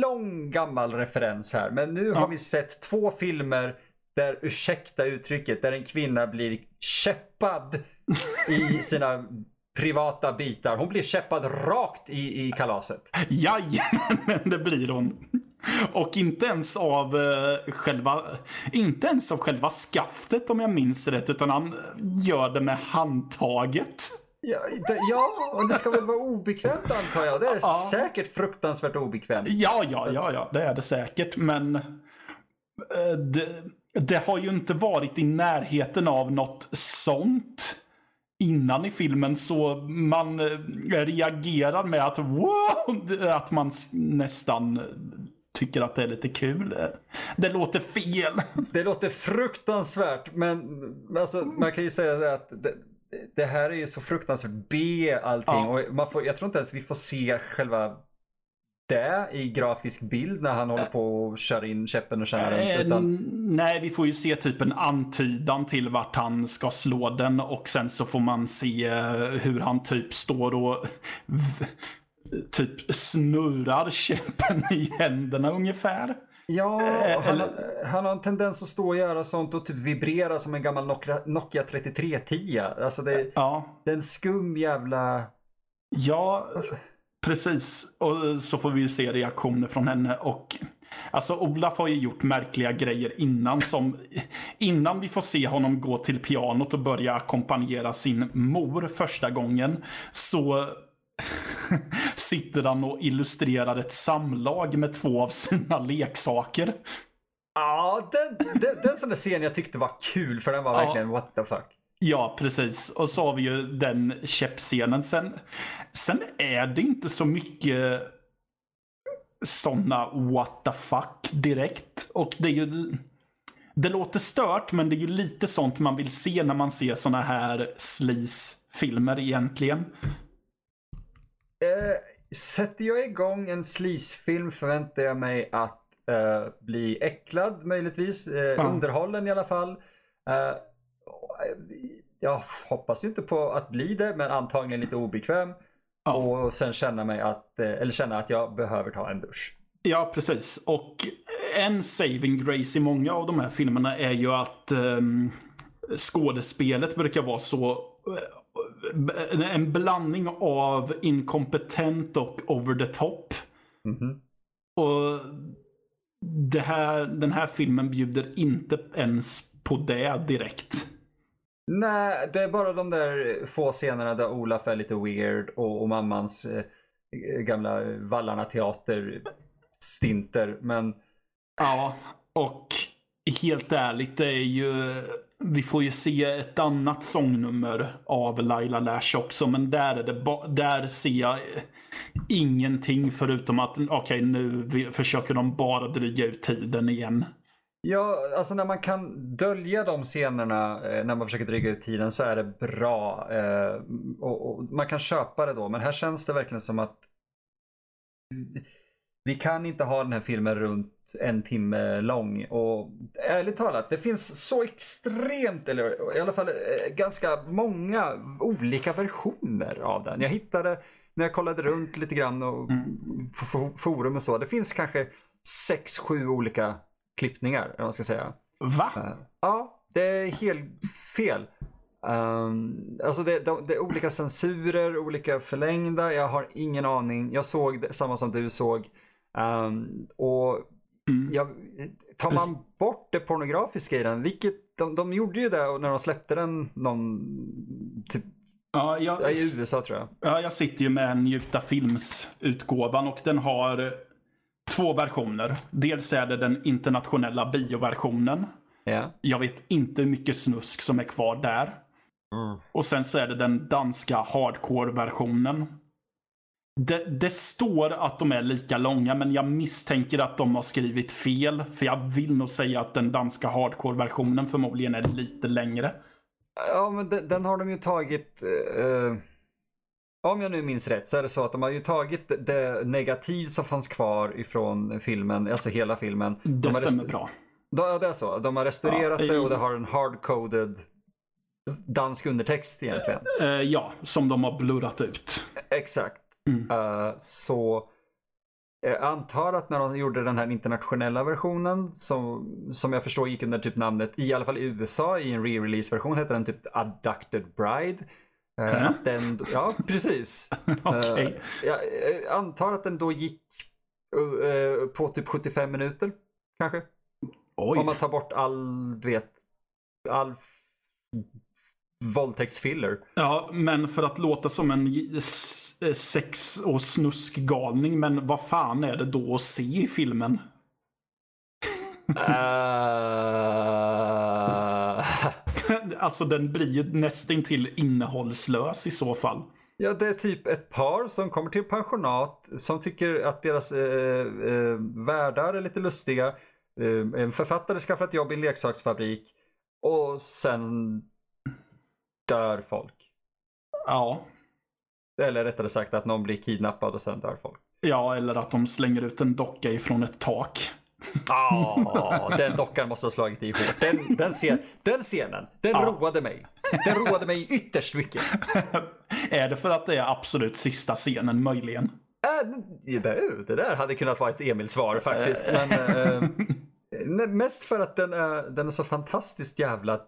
lång gammal referens här, men nu Ja. har vi sett två filmer där, ursäkta uttrycket, där en kvinna blir käppad i sina privata bitar. Hon blir käppad rakt i, i kalaset. jajamän, det blir hon. Och inte ens av eh, själva, inte ens av själva skaftet om jag minns rätt, utan han gör det med handtaget. Ja, det, ja, och det ska väl vara obekvämt antar jag. Det är Ja. säkert fruktansvärt obekvämt. Ja, ja, ja, ja, det är det säkert. Men eh, det, det har ju inte varit i närheten av något sånt innan i filmen. Så man eh, reagerar med att wow, att man nästan tycker att det är lite kul. Det låter fel. Det låter fruktansvärt, men alltså, man kan ju säga att det, det här är ju så fruktansvärt B allting. Ja. Och man får, jag tror inte ens vi får se själva det i grafisk bild när han håller på och kör in käppen och känner runt. Eh, Utan, Nej, vi får ju se typ en antydan till vart han ska slå den och sen så får man se eh, hur han typ står och typ snurrar käppen i händerna ungefär. ja, eh, han, han har en tendens att stå och göra sånt och typ vibrera som en gammal Nokia, Nokia 3310. Alltså det, Ja, det är en skum jävla... ja precis. Och så får vi ju se reaktioner från henne och Alltså Olaf har ju gjort märkliga grejer innan som innan vi får se honom gå till pianot och börja ackompanjera sin mor första gången så sitter han och illustrerar ett samlag med två av sina leksaker. Ja, den, den, den sån där scen jag tyckte var kul för den var Ja. verkligen what the fuck. Ja, precis. Och så har vi ju den käppscenen. Sen, sen är det inte så mycket såna what the fuck direkt. Och det är ju... Det låter stört, men det är ju lite sånt man vill se när man ser såna här sleaze-filmer egentligen. Eh, sätter jag igång en sleaze-film förväntar jag mig att eh, bli äcklad möjligtvis. Eh, Underhållen i alla fall. Eh, jag hoppas inte på att bli det men antagligen lite obekväm. Ja. Och sen känna mig att, eh, eller känna att jag behöver ta en dusch. Ja, precis. Och en saving grace i många av de här filmerna är ju att um, skådespelet brukar vara så eh, en blandning av inkompetent och over the top. Mhm. Och det här, den här filmen bjuder inte ens på det direkt. Nej, det är bara de där få scenerna där Olaf är lite weird och, och mammans eh, gamla Vallarna teater stinter. Men Ja, och helt ärligt, det är ju... Vi får ju se ett annat sångnummer av Laila Lash också, men där, är det ba- där ser jag eh, ingenting förutom att okej, nu försöker de bara dryga ut tiden igen. Ja, alltså när man kan dölja de scenerna eh, när man försöker dryga ut tiden så är det bra. Eh, och, och man kan köpa det då. Men här känns det verkligen som att vi kan inte ha den här filmen runt en timme lång. Och ärligt talat, det finns så extremt, eller i alla fall eh, ganska många olika versioner av den. Jag hittade när jag kollade runt lite grann och på fo- forum och så. Det finns kanske sex, sju olika klippningar, eller vad man ska säga. Va? Eh, Ja, det är helt fel. Um, alltså det, det, det är olika censurer, olika förlängda. Jag har ingen aning. Jag såg det, samma som du såg. Ehm, och Mm. jag, tar man bort det pornografiska i den, vilket de, de gjorde ju det när de släppte den någon, typ, Ja, jag, ja, i USA tror jag. ja, jag sitter ju med Njuta Films-utgåvan och den har två versioner. Dels är det den internationella bioversionen. Ja. Jag vet inte hur mycket snusk som är kvar där. Och sen så är det den danska hardcore-versionen. Det, det står att de är lika långa, men jag misstänker att de har skrivit fel. För jag vill nog säga att den danska hardcore-versionen förmodligen är lite längre. Ja, men den, den har de ju tagit. eh, om jag nu minns rätt så är det så att de har ju tagit det negativ som fanns kvar ifrån filmen, alltså hela filmen. Det de stämmer bra. Ja, det är så. De har restaurerat Ja, det och det har en hardcoded dansk undertext egentligen. Eh, ja, som de har blurrat ut. Exakt. Mm. Eh, så jag antar att när de gjorde den här internationella versionen som, som jag förstår gick under typ namnet, i alla fall i USA i en re-release version hette den typ Abducted Bride. Eh, att den, ja, precis. Eh, jag, jag antar att den då gick eh, på typ 75 minuter kanske. Om Oj. man tar bort all, du vet, all våldtäktsfiller. Ja, men för att låta som en eh, sex och snuskgalning, men vad fan är det då att se i filmen? Eh, alltså den blir ju nästintill innehållslös i så fall. ja, det är typ ett par som kommer till pensionat som tycker att deras eh, eh, värdar är lite lustiga. Eh, en författare skaffar ett jobb i en leksaksfabrik och sen dör folk. Ja. Eller rättare sagt att någon blir kidnappad och sen dör folk. Ja, eller att de slänger ut en docka ifrån ett tak. Ja, den dockan måste ha slagit i hårt. Den, den, scen, den scenen, den Ja. roade mig. Den roade mig ytterst mycket. är det för att det är absolut sista scenen möjligen? Äh, det, där, det där hade kunnat vara ett Emil-svar faktiskt. Men, eh, nej, mest för att den är, den är så fantastiskt jävla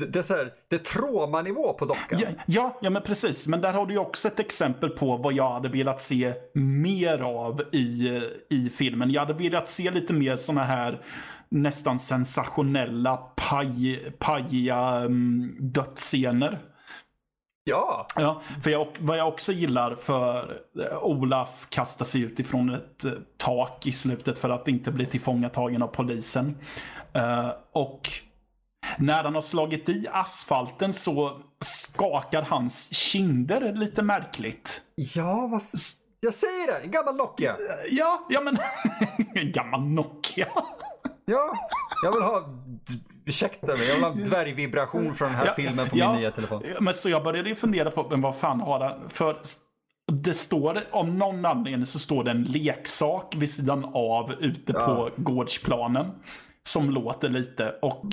det, det är så här, det är trauma-nivå på dockan. Ja, ja, ja, men precis. Men där har du ju också ett exempel på vad jag hade velat se mer av i, i filmen. Jag hade velat se lite mer såna här nästan sensationella, paj, pajiga um, dödsscener. Ja. ja för jag, vad jag också gillar för eh, Olaf kastar sig ut ifrån ett eh, tak i slutet för att inte bli tillfångatagen av polisen. Uh, och när han har slagit i asfalten så skakar hans kinder lite märkligt. Ja, varför? Jag säger det! En gammal Nokia! Ja, ja men... en gammal Nokia. ja, jag vill ha... Ursäkta mig, jag vill ha dvärgvibration från den här ja, filmen på ja, min nya telefon. Men så jag började ju fundera på, men vad fan har han? För det står, om någon anledning så står det en leksak vid sidan av ute ja. på gårdsplanen. Som låter lite och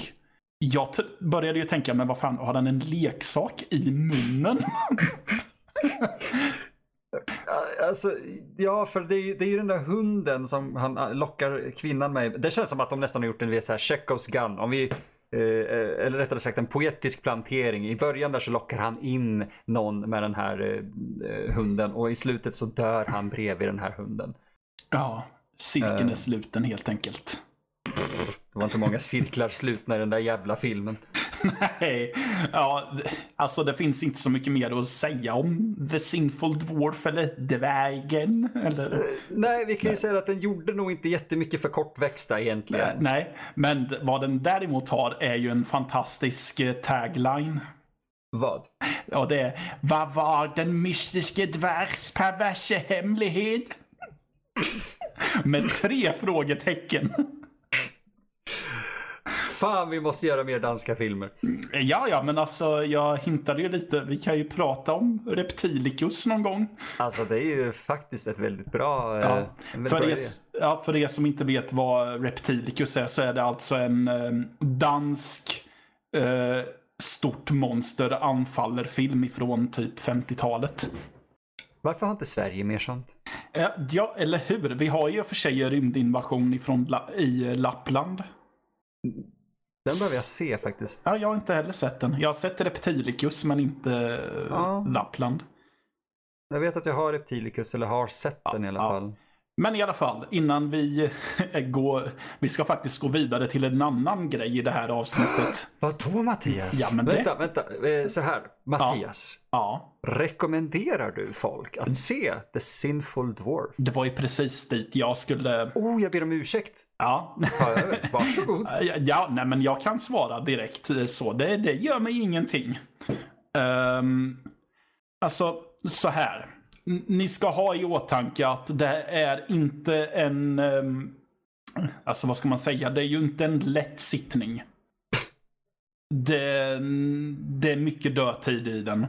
jag började ju tänka, men vad fan, har han en leksak i munnen? Alltså, ja, för det är, ju, det är ju den där hunden som han äh, lockar kvinnan med. Det känns som att de nästan har gjort en så här Chekhovs gun. Om vi, eh, eh, eller rättare sagt en poetisk plantering. I början där så lockar han in någon med den här eh, hunden och i slutet så dör han bredvid den här hunden. Ja, cirkeln är uh, sluten helt enkelt. Det var inte många cirklar slutna i den där jävla filmen. Nej, ja, alltså det finns inte så mycket mer att säga om The Sinful Dwarf eller Dvärgen. Eller... Uh, nej, vi kan ju nej. säga att den gjorde nog inte jättemycket för kortväxta egentligen. Nej, nej, men vad den däremot har är ju en fantastisk eh, tagline. Vad? Ja, det är Vad var den mystiske dvärgs perverse hemlighet? Med tre frågetecken. Fan, vi måste göra mer danska filmer. Ja, ja, men alltså jag hintade ju lite. Vi kan ju prata om Reptilicus någon gång. Alltså det är ju faktiskt ett väldigt bra... Ja. Eh, väldigt för, bra er, ja, för er som inte vet vad Reptilicus är så är det alltså en eh, dansk eh, stort monster anfaller film ifrån typ 50-talet. Varför har inte Sverige mer sånt? Ja, eller hur? Vi har ju för sig rymdinvasion ifrån La i Lappland. Den behöver jag se faktiskt. Ja, jag har inte heller sett den. Jag har sett Reptilicus men inte ja. Lappland. Jag vet att jag har Reptilicus eller har sett ja, den i alla ja. fall. Men i alla fall, innan vi går... Vi ska faktiskt gå vidare till en annan grej i det här avsnittet. Vadå Mattias? Ja, men vänta, det... vänta. Eh, så här, Mattias. Ja. ja. Rekommenderar du folk att se The Sinful Dwarf? Det var ju precis dit jag skulle... Oh, jag ber om ursäkt. Ja. Varsågod. ja, nej men jag kan svara direkt så. Det, det gör mig ingenting. Um, alltså, så här. Ni ska ha i åtanke att det är inte en... Um, alltså vad ska man säga? Det är ju inte en lätt sittning. Det, det är mycket dödtid i den.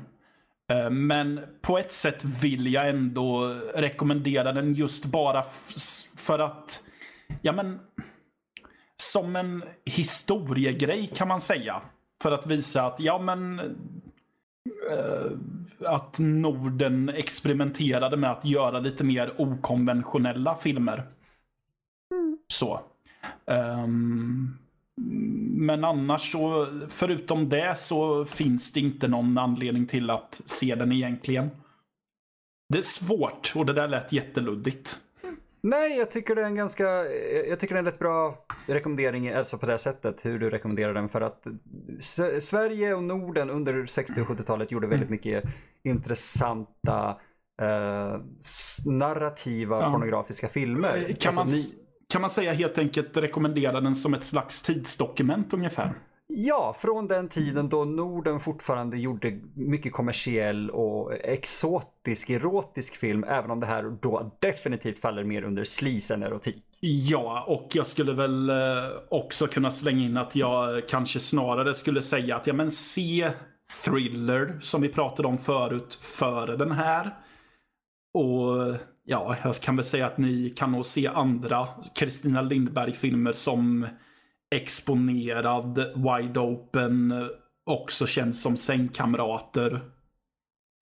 Ehm, men på ett sätt vill jag ändå rekommendera den just bara för att ja men, som en historiegrej kan man säga. För att visa att, ja men, äh, att Norden experimenterade med att göra lite mer okonventionella filmer. Mm. Så. Um, men annars så, förutom det så finns det inte någon anledning till att se den egentligen. Det är svårt och det där lät jätteluddigt. Nej, jag tycker det är en ganska, jag tycker det är en rätt bra rekommendering, alltså på det sättet, hur du rekommenderar den. För att Sverige och Norden under 60 och 70-talet gjorde väldigt mycket intressanta eh, narrativa ja. pornografiska filmer. Kan, alltså, man, ni... kan man säga helt enkelt rekommendera den som ett slags tidsdokument ungefär? Ja, från den tiden då Norden fortfarande gjorde mycket kommersiell och exotisk, erotisk film. Även om det här då definitivt faller mer under sleaze än erotik. Ja, och jag skulle väl eh, också kunna slänga in att jag kanske snarare skulle säga att ja men se Thriller som vi pratade om förut före den här. Och ja, jag kan väl säga att ni kan nog se andra Kristina Lindberg-filmer som exponerad, wide open, också känns som sängkamrater.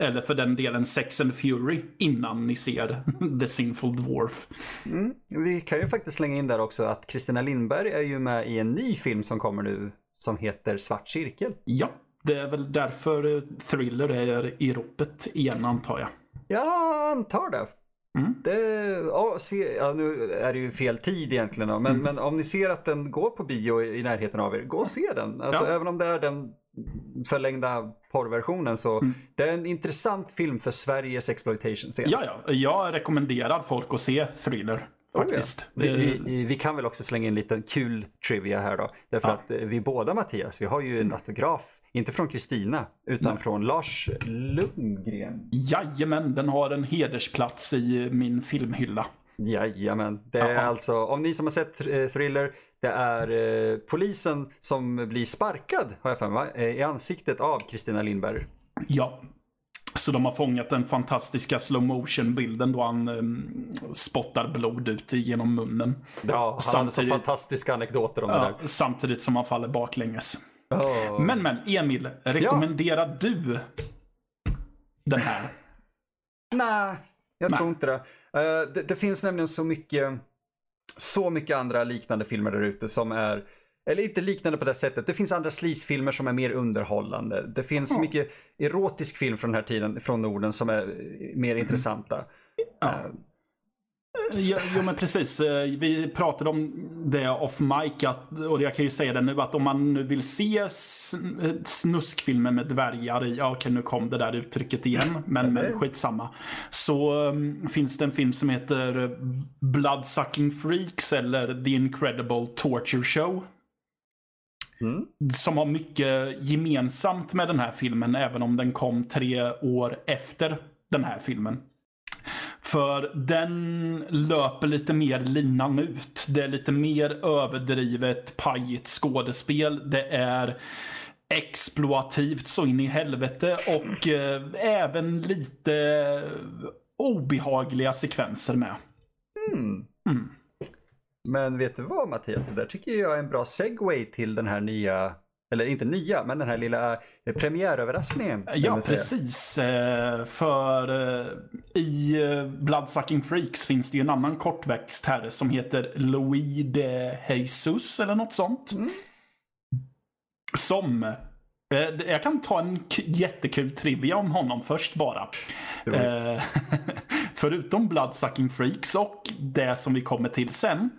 Eller för den delen Sex and Fury innan ni ser The Sinful Dwarf. Mm. Vi kan ju faktiskt slänga in där också att Kristina Lindberg är ju med i en ny film som kommer nu som heter Svart cirkel. Ja, det är väl därför thriller är i ropet igen antar jag. Jag antar det. Mm. det ja, se, ja, nu är det ju fel tid egentligen, men, Mm. men om ni ser att den går på bio i, i närheten av er, gå och se den. Alltså, Ja. Även om det är den förlängda porrversionen så Mm. det är en intressant film för Sveriges exploitation scen. Ja, ja, jag rekommenderar folk att se thriller faktiskt. Oh, Vi, Det- vi, vi- vi kan väl också slänga in en liten kul trivia här då. Därför Ja. att eh, vi båda Mattias, vi har ju en autograf, inte från Kristina, utan Nej. från Lars Lundgren. Jajamän, den har en hedersplats i min filmhylla. Jajamän, det är Ja. alltså, om ni som har sett eh, Thriller, det är eh, polisen som blir sparkad, har jag för mig? Eh, i ansiktet av Kristina Lindberg. Ja. Så de har fångat den fantastiska slow motion bilden då han um, spottar blod ut genom munnen. Ja, han hade så Samtidigt- fantastiska anekdoter om det Ja, där. samtidigt som han faller baklänges. Oh. Men men, Emil, rekommenderar du den här? Nej, jag Nej. tror inte det. Eh, det. Det finns nämligen så mycket, så mycket andra liknande filmer där ute som är, eller inte liknande på det sättet. Det finns andra sleazefilmer som är mer underhållande. Det finns Ja. mycket erotisk film från den här tiden, från Norden, som är mer intressanta. Ja. Eh, Ja, jo men precis. Eh, Vi pratade om det off mic att, och jag kan ju säga det nu att om man nu vill se sn- snuskfilmer med dvärgar i, ja okej nu kom det där uttrycket igen, men, men skitsamma. Så um, finns det en film som heter Bloodsucking Freaks eller The Incredible Torture Show. Mm. Som har mycket gemensamt med den här filmen, även om den kom tre år efter den här filmen. För den löper lite mer linan ut. Det är lite mer överdrivet, pajigt skådespel. Det är exploativt så in i helvete och eh, även lite obehagliga sekvenser med. Mm. Mm. Men vet du vad Mattias, det där tycker jag är en bra segway till den här nya, eller inte nya, men den här lilla eh, premiäröverraskningen. Ja, precis. Eh, För eh, i Bloodsucking Freaks finns det ju en annan kortväxt här som heter Louis de Jesus eller något sånt. Mm. Som, jag kan ta en jättekul trivia om honom först bara. Förutom Bloodsucking Freaks och det som vi kommer till sen.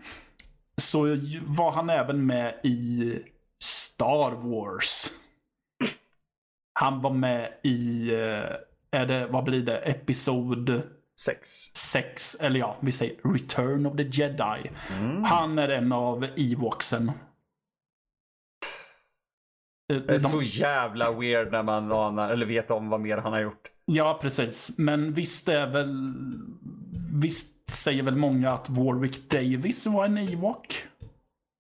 Så var han även med i Star Wars. Han var med i, eh, är det, vad blir det, Episod Sex. 6, eller ja, vi säger Return of the Jedi. Mm. Han är en av Ewoksen. Eh, Det är de- så jävla weird när man anar, eller vet om vad mer han har gjort. Ja, precis. Men visst är väl... Visst säger väl många att Warwick Davis var en Ewok?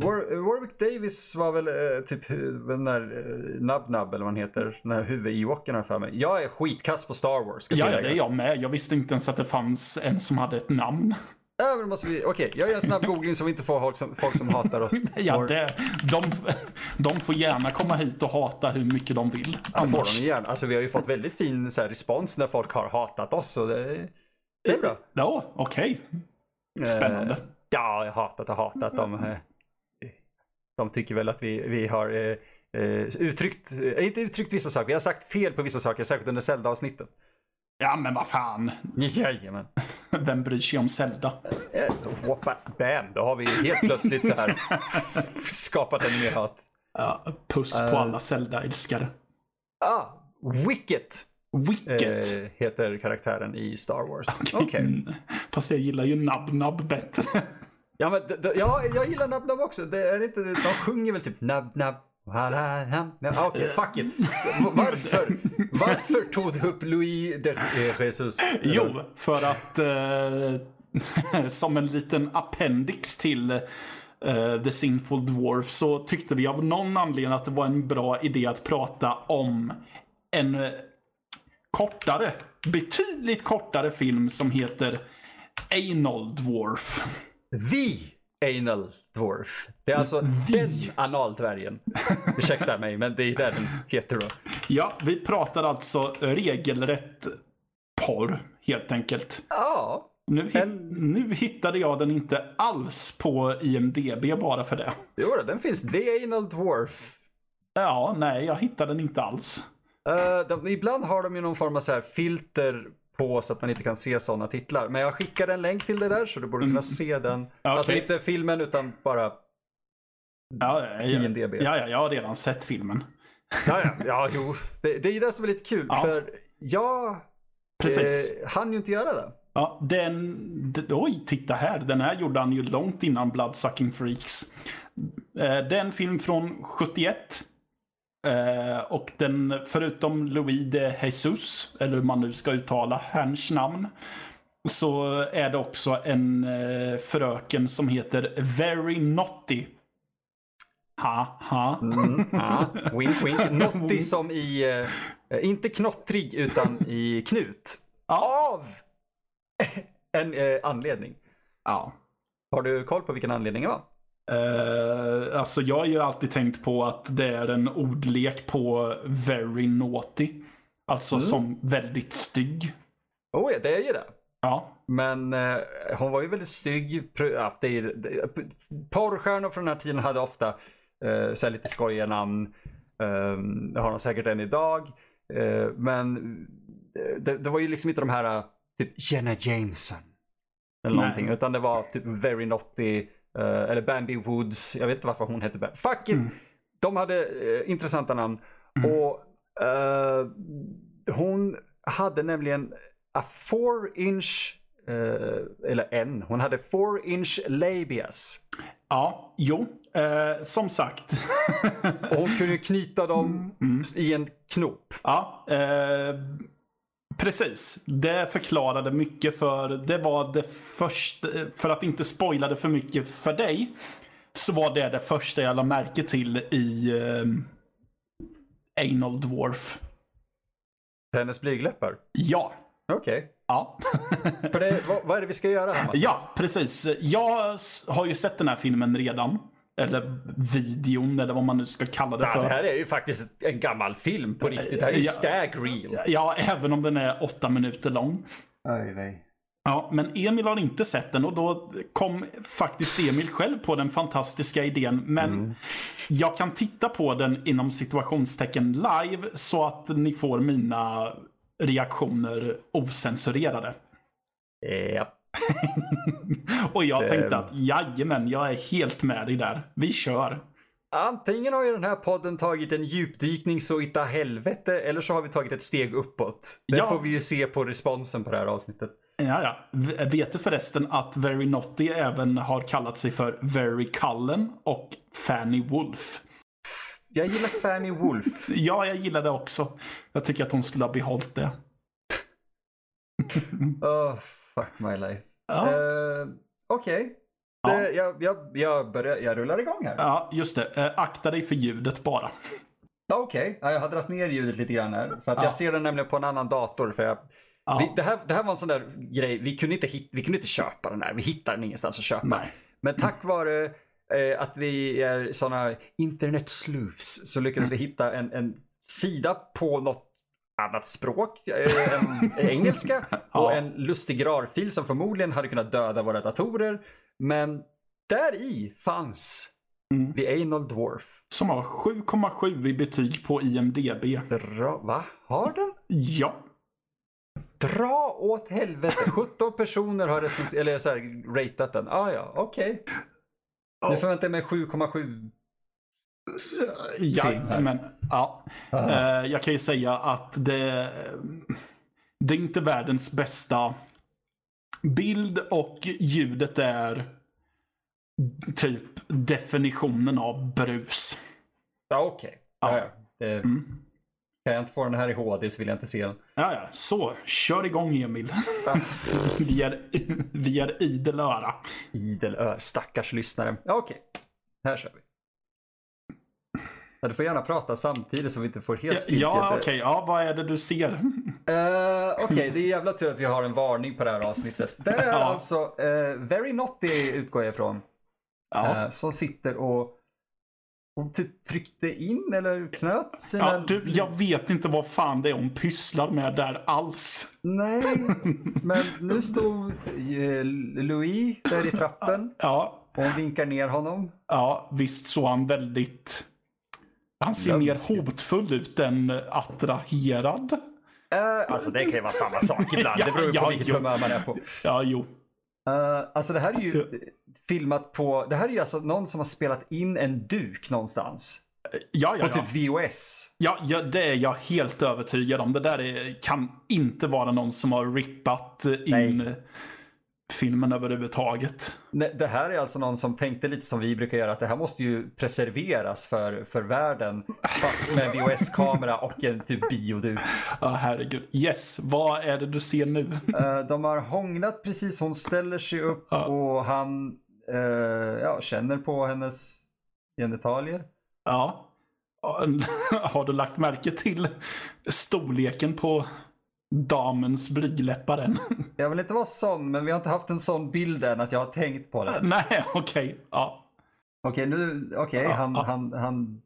War, Warwick Davis var väl eh, typ den där eh, Nub eller vad han heter. Den här huvud-Ewoken har för mig. Jag är skitkass på Star Wars. Ja, det är jag med. Jag visste inte ens att det fanns en som hade ett namn. Ja, men då måste vi, okej, jag gör en snabb googling så vi inte får folk som, folk som hatar oss. Ja, det, de, de får gärna komma hit och hata hur mycket de vill. Ja, det får de gärna. Alltså vi har ju fått väldigt fin så här, respons när folk har hatat oss. Så det, det är bra. Ja, okej. Spännande. Eh, ja, jag har hatat och hatat dem. De tycker väl att vi, vi har eh, eh, uttryckt, eh, inte uttryckt vissa saker, vi har sagt fel på vissa saker, särskilt under Zelda-avsnittet. Ja, men vad fan. Jajamän. Vem bryr sig om Zelda? Eh, whoppa, Bam, då har vi helt plötsligt så här skapat ännu mer hat. Ja, puss på Eh. alla Zelda-älskare. Ah, Wicket Wicket. eh, heter karaktären i Star Wars. Okej. Mm. Fast jag gillar ju Nub Nub bättre. Ja, men, d- d- ja, jag gillar Nab Nab också. Det är inte, de sjunger väl typ Nab Nab. Okej, nam, Okej, fuck it. Varför, varför tog du upp Louis de Jesus? Jo, för att eh, som en liten appendix till eh, The Sinful Dwarf så tyckte vi av någon anledning att det var en bra idé att prata om en kortare, betydligt kortare film som heter Anal Dwarf. Vi Anal Dwarf. Det är alltså den analdvärgen. Ursäkta mig, men det är där den heter då. Ja, vi pratar alltså regelrätt porr, helt enkelt. Ja, Nu, En- nu hittade jag den inte alls på IMDB bara för det. jo den finns. The Anal Dwarf. Ja, nej, jag hittade den inte alls. Uh, de, ibland har de ju någon form av så här filter på så att man inte kan se sådana titlar. Men jag skickade en länk till det där så du borde kunna Mm. se den. Okay. Alltså inte filmen utan bara Ja, ja, IMDB. ja, ja, jag har redan sett filmen. Ja, ja, ja jo. Det, det är det som är lite kul. Ja. För jag Precis. eh, hann ju inte göra det. Ja, den, d- oj, titta här. Den här gjorde han ju långt innan Bloodsucking Freaks. Eh, Det är en film från 71. Eh, och den, förutom Louis de Jesus, eller hur man nu ska uttala hans namn, så är det också en eh, fröken som heter Very Naughty. Ha, ha. Mm, ja. Wink, wink. Naughty som i, eh, inte knottrig utan i knut. Av en eh, anledning. ja. Har du koll på vilken anledning det var? Eh, alltså jag har ju alltid tänkt på att det är en ordlek på very naughty. Alltså Mm. som väldigt stygg. Oh ja, det är ju det. Ja. Men eh, hon var ju väldigt stygg. Pr- Ja, det är, det, porrstjärnor från den här tiden hade ofta eh, så lite skojiga namn. Eh, det har de säkert än idag. Eh, men eh, det, det var ju liksom inte de här typ Jenna Jameson. Eller Nej. någonting. Utan det var typ Very Naughty. Eh, eller Bambi Woods. Jag vet inte varför hon hette Bambi. Fuck it! Mm. De hade eh, intressanta namn. Mm. Och eh, hon hade nämligen a four inch, eller en, hon hade four inch labias. Ja, jo. Eh, som sagt. Och hon kunde knyta dem Mm. i en knop. ja. Eh, precis. Det förklarade mycket för det var det första, för att inte spoila det för mycket för dig. Så var det det första jag la märke till i eh, Anal Dwarf. Hennes blygläppar. Ja. Okej. Ja. För det, vad, vad är det vi ska göra här? Ja, precis. Jag har ju sett den här filmen redan. Eller videon, eller vad man nu ska kalla det Ja, det för. här är ju faktiskt en gammal film på riktigt. Det här är Ja. stag reel. Ja, även om den är åtta minuter lång. Aj, nej. Ja, men Emil har inte sett den och då kom faktiskt Emil själv på den fantastiska idén. Men jag kan titta på den inom situationstecken live så att ni får mina reaktioner osensurerade. Ja. Och jag Det- tänkte att jajamän, jag är helt med dig där. Vi kör. Antingen har ju den här podden tagit en djupdykning så ita helvete eller så har vi tagit ett steg uppåt. Det Ja. får vi ju se på responsen på det här avsnittet. Ja, ja. Vet du förresten att Very Naughty även har kallat sig för Very Cullen och Fanny Wolf? Jag gillar Fanny Wolf. Ja, jag gillar det också. Jag tycker att hon skulle ha behållit det. oh, fuck my life. Ja, Eh, Okej. Ja. Det- Jag, jag, jag, börjar, jag rullar igång här. ja just det. Eh, Akta dig för ljudet bara. Ja, Okej, ja, jag har dragit ner ljudet lite grann här. För att Ja. jag ser den nämligen på en annan dator. För jag, Ja. vi, det, här, det här var en sån där grej, vi kunde, inte hit, vi kunde inte köpa den här. Vi hittade den ingenstans att köpa. Nej. Men tack vare eh, att vi är såna internet så lyckades vi hitta en, en sida på något annat språk, eh, en, engelska och Ja. en lustig rarfil som förmodligen hade kunnat döda våra datorer. Men där i fanns Mm. The Anal Dwarf. Som har 7,7 i betyg på IMDB. Dra, va? Har den? Ja. Dra åt helvete. 17 personer har recens- eller så här, ratat den. Ah, ja, okej. Nu förväntar jag mig 7,7. Ja, men ja. Eh, jag kan ju säga att det, det är inte världens bästa bild och ljudet är typ definitionen av brus. Ja, okej. Ja. Ja. Ja, det, Mm. Kan jag inte få den här i HD så vill jag inte se den. Ja, ja, så kör igång Emil. vi, är, vi är idel öra. Idel ö, stackars lyssnare. Ja, Okej, här kör vi. Ja, du får gärna prata samtidigt så vi inte får helt stiltje. ja okej. Ja, vad är det du ser? Eh, Okej, det är jävla tur att vi har en varning på det här avsnittet. Det är Ja. alltså uh, Very Naughty utgår jag ifrån. Ja. eh, som sitter och, och typ tryckte in eller knöt sina... Ja, du, jag vet inte vad fan det är hon pysslar med där alls. Nej, men nu stod Louis där i trappen Ja, och hon vinkar ner honom. ja visst såg han väldigt Han ser Lömsk. mer hotfull ut än attraherad. Eh, alltså det kan ju vara samma sak ibland. det beror ju på Ja, vilket jo. humör man är på. Ja, jo. Eh, alltså det här är ju filmat på, det här är ju alltså någon som har spelat in en duk någonstans. Ja, ja, På ja. typ VOS. Ja, ja, det är jag helt övertygad om. Det där är, kan inte vara någon som har rippat in Nej. Filmen överhuvudtaget. Det här är alltså någon som tänkte lite som vi brukar göra, att det här måste ju preserveras för, för världen. Fast med VHS-kamera och en typ bioduk. Ja, herregud. Yes, vad är det du ser nu? Eh, de har hånglat precis, hon ställer sig upp Ja. och han eh, ja, känner på hennes genitalier. Ja. Har du lagt märke till storleken på damens blygläppar än? Jag vill inte vara sån, men vi har inte haft en sån bild än att jag har tänkt på det. Nej, okej. Ja. Okej, nu, okej, Ja, han, ja. han, han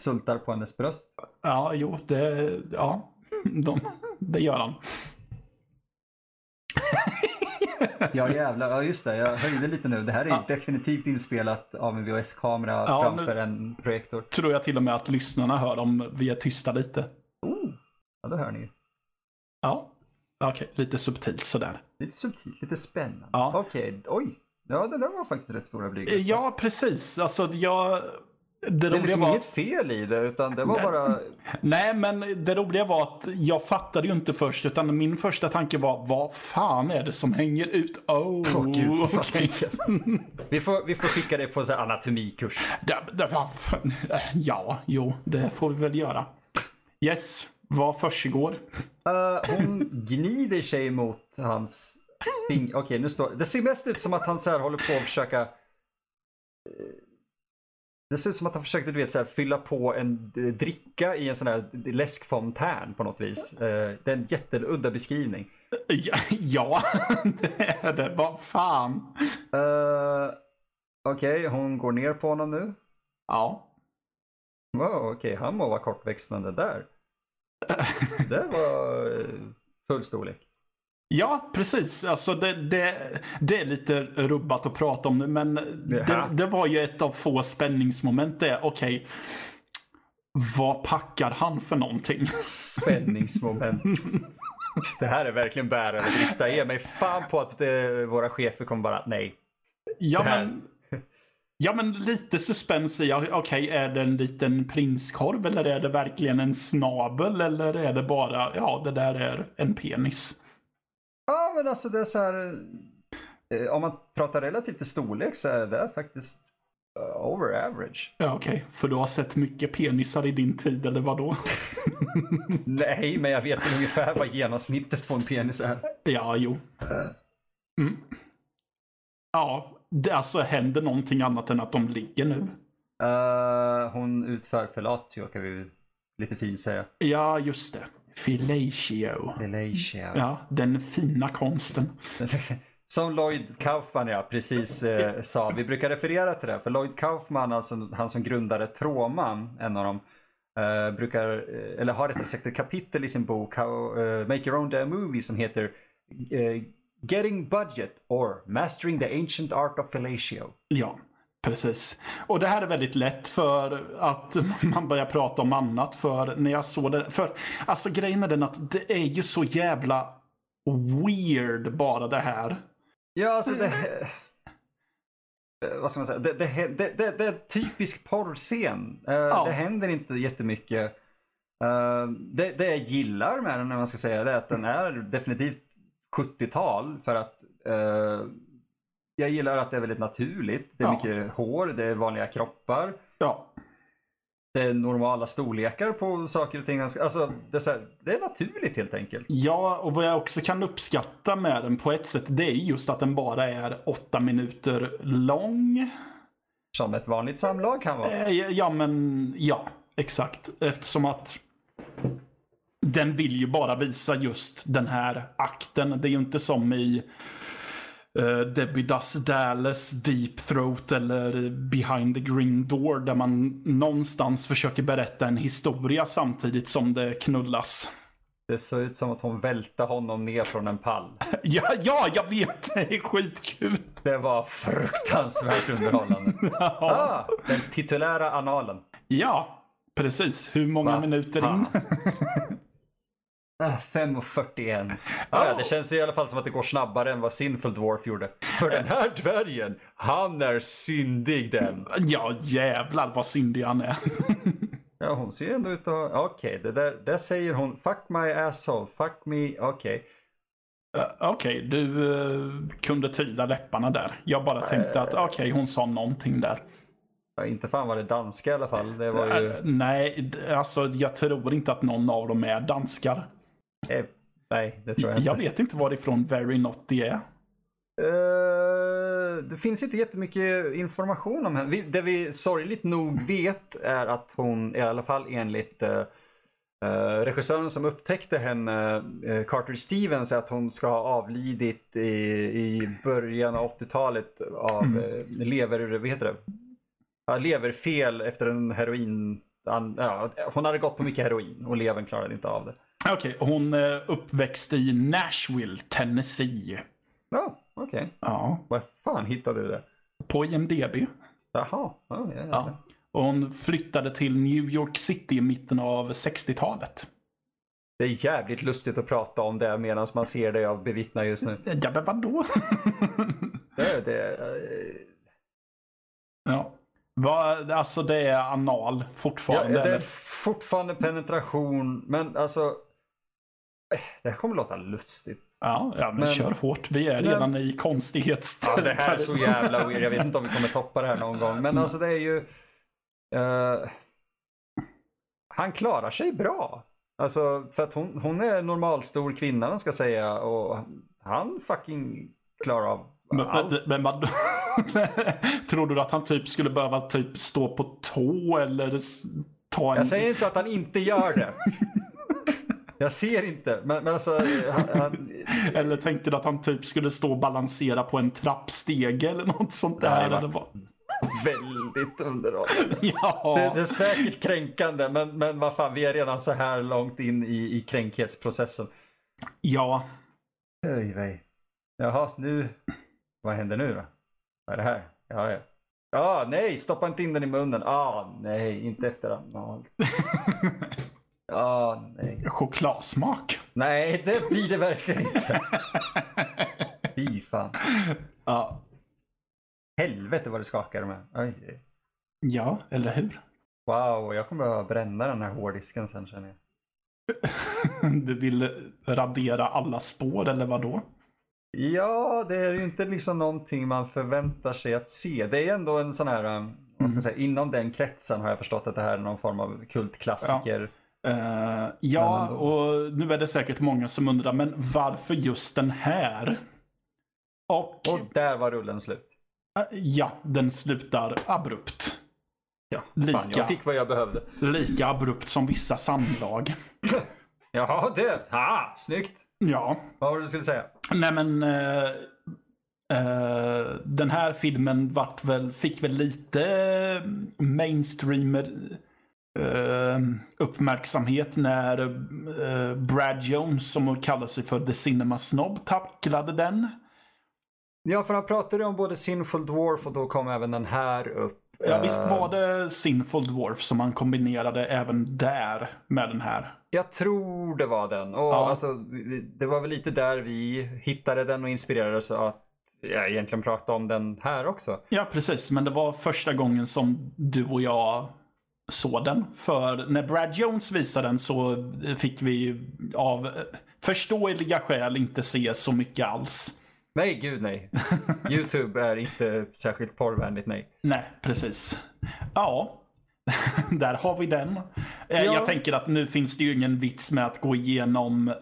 sultar på hennes bröst. ja, jo, det... Ja, de, det gör han. Ja jävlar, ja just det, jag höjde lite nu. Det här är Ja. definitivt inspelat av en VHS-kamera Ja, framför en projektor. Tror jag till och med att lyssnarna hör om vi är tysta lite. Oh, ja då hör ni ju. Ja, okej. Lite subtilt sådär. Lite subtilt, lite spännande. Ja. Okej, oj. Ja, det där var faktiskt rätt stora blygdläppar. Ja, precis. Alltså, jag... Det Det är liksom var... inget fel i det, utan det var bara... Nej, men det roliga var att jag fattade ju inte först, utan min första tanke var vad fan är det som hänger ut? Oh, Åh gud. okej. vi, får, vi får skicka det på så här anatomikurs. Fan- Ja, jo, det får vi väl göra. Yes, vad försiggår? Uh, hon gnider sig mot hans fing... Okej, nu står det. ser mest ut som att han så här håller på att försöka... eh, Det ser ut som att han försökte du vet, så här, fylla på en eh, dricka i en sån här läskfontän på något vis. Eh, det är en jätteudda beskrivning. Ja, ja det är det. Vad fan? Uh, Okej, hon går ner på honom nu. Ja. Wow, okej, han må vara kortväxtande där. Det var eh, full storlek. Ja, precis. Alltså det, det, det är lite rubbat att prata om nu, men det, det var ju ett av få spänningsmoment. Det, okej, vad packar han för någonting? Spänningsmoment. Det här är verkligen bärare brista. Ge mig fan på att det, våra chefer kommer bara, nej. Ja, men, ja, men lite suspens i, okej, är det en liten prinskorv eller är det verkligen en snabel eller är det bara, ja, det där är en penis? Ja, men alltså det är så här. eh, Om man pratar relativt i storlek så är det faktiskt eh, over average. Ja, okej, för du har sett mycket penisar i din tid, eller vad då? Nej, men jag vet ungefär vad genomsnittet på en penis är. Ja, jo. Mm. Ja, det alltså händer någonting annat än att de ligger nu. Eh, hon utför fellatio kan vi lite fint säga. Ja, just det. Fellatio. Fellatio. Ja, den fina konsten. Som Lloyd Kaufman ja, precis eh, sa. Vi brukar referera till det. För Lloyd Kaufman, alltså han som grundade Tråman, en av dem, eh, brukar, eh, eller har rättare sagt ett kapitel i sin bok How, eh, Make Your Own Damn Movie som heter eh, Getting Budget or Mastering the Ancient Art of Fellatio. Ja, precis. Och det här är väldigt lätt för att man börjar prata om annat. För när jag såg det. För alltså grejen är den att det är ju så jävla weird bara det här. Ja, alltså det... Vad ska man säga? Det, det, det, det, det är en typisk porrscen. Eh, Det händer inte jättemycket. Eh, det, det jag gillar med den, när man ska säga det, är att den är definitivt 70-tal. För att eh, jag gillar att det är väldigt naturligt. Det är Ja. mycket hår, det är vanliga kroppar. Ja, Det är normala storlekar på saker och ting. Alltså, det, är här, det är naturligt helt enkelt. Ja, och vad jag också kan uppskatta med den på ett sätt, det är just att den bara är åtta minuter lång. Som ett vanligt samlag kan vara. Eh, Ja, men ja, exakt. Eftersom att den vill ju bara visa just den här akten. Det är ju inte som i uh, Debbie Does Dallas, Deep Throat eller Behind the Green Door där man någonstans försöker berätta en historia samtidigt som det knullas. Det såg ut som att hon välte honom ner från en pall. Ja, ja, jag vet. Det är skitkul. Det var fruktansvärt underhållande. Ah, den titulära analen. Ja, Precis. Hur många Va minuter in? Ah, 5.41. Ah, ja, det känns i alla fall som att det går snabbare än vad Sinful Dwarf gjorde. För den här dvärgen, han är syndig den. ja, jävlar vad syndig han är. Ja, hon ser ändå ut att... Okej, det där, där säger hon fuck my asshole, fuck me, okej. Eh, Okej, du eh, kunde tyda läpparna där. Jag bara tänkte att okej, hon sa någonting där. Ja, inte fan var det danska i alla fall. Det var ju... Eh, Nej, alltså jag tror inte att någon av dem är danskar. Eh, nej, det tror jag inte. Jag vet inte varifrån Very Naughty är. Eh, det finns inte jättemycket information om henne. Vi, det vi sorgligt nog vet är att hon, i alla fall enligt uh, regissören som upptäckte henne, uh, Carter Stevens, är att hon ska ha avlidit i, i början av 80-talet av uh, lever, vad heter det? Ja, leverfel efter en heroin... An, ja, hon hade gått på mycket heroin och levern klarade inte av det. Okej, hon är uppväxt i Nashville, Tennessee. Ja, okej. Ja, Var fan hittade du det? på IMDB. Jaha. Ja, ja, ja. Ja. Och hon flyttade till New York City i mitten av 60-talet. Det är jävligt lustigt att prata om det medan man ser det jag bevittnar just nu. Ja, men vadå? Det, det, eh, ja. Vad, alltså det är anal ja, fortfarande. det är fortfarande penetration, men alltså. Det här kommer låta lustigt. Ja, ja men, Men- kör hårt. Vi är men- redan i konstighets... Ja, det här är så jävla weird. Jag vet inte om vi kommer toppa det här någon gång. Men alltså det är ju. eh, han klarar sig bra. Alltså för att hon, hon är normalstor kvinna man ska säga. Och han fucking klarar av Men, allt. men. Tror du att han typ skulle behöva typ stå på tå eller ta en... Jag säger inte att han inte gör det. Jag ser inte, men, men alltså. Han, han, Eller tänkte du att han typ skulle stå och balansera på en trappstege eller något sånt där? Nej, eller va? vad? väldigt underhållande. Ja. Det, det är säkert kränkande, men, men vad fan, vi är redan så här långt in i, i kränkhetsprocessen. ja. Oj, vej. Jaha, nu. Vad händer nu då? Vad är det här? Ja, ja. Ja, nej, stoppa inte in den i munnen. Ah, nej, inte efter anal. Ja, nej. Chokladsmak. Nej, det blir det verkligen inte. Fy fan. Ja. Helvete vad det skakar här. Oj. Ja, eller hur? Wow, jag kommer behöva bränna den här hårddisken sen känner jag. Du vill radera alla spår eller vad då? Ja, det är ju inte liksom någonting man förväntar sig att se. Det är ändå en sån här, ska jag säga, inom den kretsen har jag förstått att det här är någon form av kultklassiker. Eh, ja, Men ändå. och nu är det säkert många som undrar, men varför just den här? Och, Och där var rullen slut. eh, ja, den slutar abrupt. Ja, Lika. fan, jag fick vad jag behövde. Lika abrupt som vissa samlag. Jaha, det. Ha, snyggt. Ja, Vad var det du skulle säga? nej men eh, eh, den här filmen vart väl, fick väl lite mainstream eh, uppmärksamhet när eh, Brad Jones, som kallar sig för The Cinema Snob, tacklade den. Ja, för han pratade om både Sinful Dwarf och då kom även den här upp. Ja, visst Eh, var det Sinful Dwarf som han kombinerade även där med den här. Jag tror det var den. Och Ja. alltså, det var väl lite där vi hittade den och inspirerades att jag egentligen prata om den här också. Ja, precis. Men det var första gången som du och jag såg den. För när Brad Jones visade den så fick vi av eh, förståeliga skäl inte se så mycket alls. Nej, gud nej. Youtube är inte särskilt porrvänligt, nej. Nej, precis. Ja, där har vi den. Eh, Ja. Jag tänker att nu finns det ju ingen vits med att gå igenom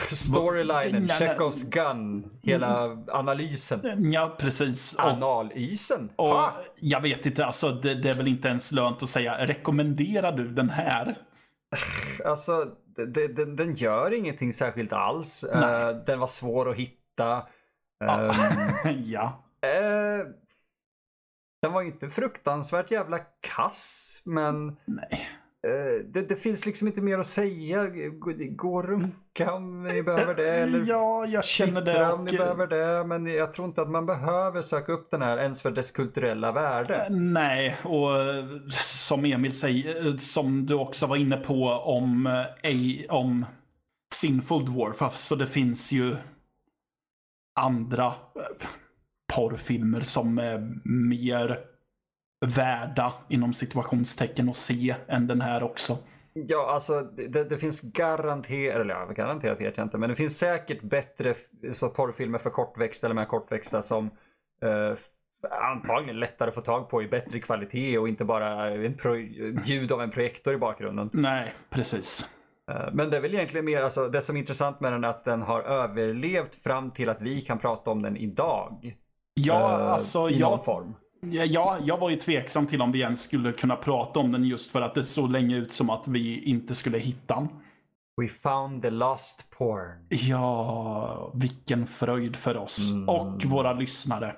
Storylinen, Nej, nej. Chekhovs gun, hela analysen. Ja, precis. Och, Analysen. och Ha! jag vet inte, alltså det, det är väl inte ens lönt att säga rekommenderar du den här? Alltså, det- det- den, gör ingenting särskilt alls. Nej. Eh, den var svår att hitta. Ja. Ehm, ja. eh, den var inte fruktansvärt jävla kass, men Nej. Eh, det, det, finns liksom inte mer att säga. Gå, och runka om ni behöver det. Eller ja, jag känner det. Om ni behöver det. Men jag tror inte att man behöver söka upp den här ens för dess kulturella värde. Nej, och som Emil säger, som du också var inne på om, om Sinful Dwarf. Alltså det finns ju andra porrfilmer som är mer värda inom situationstecken att se än den här också. Ja, alltså det, det finns garanterat, eller ja, garanterat vet jag inte, men det finns säkert bättre så porrfilmer för kortväxta eller med kortväxta som eh, antagligen lättare att få tag på i bättre kvalitet och inte bara en ljud av en projektor i bakgrunden. Nej, precis. Eh, men det är väl egentligen mer, alltså det som är intressant med den är att den har överlevt fram till att vi kan prata om den idag. Ja, uh, alltså i jag, någon form. Ja, jag var ju tveksam till om vi ens skulle kunna prata om den just för att det såg länge ut som att vi inte skulle hitta den. We found the lost porn. Ja, vilken fröjd för oss mm. och våra lyssnare.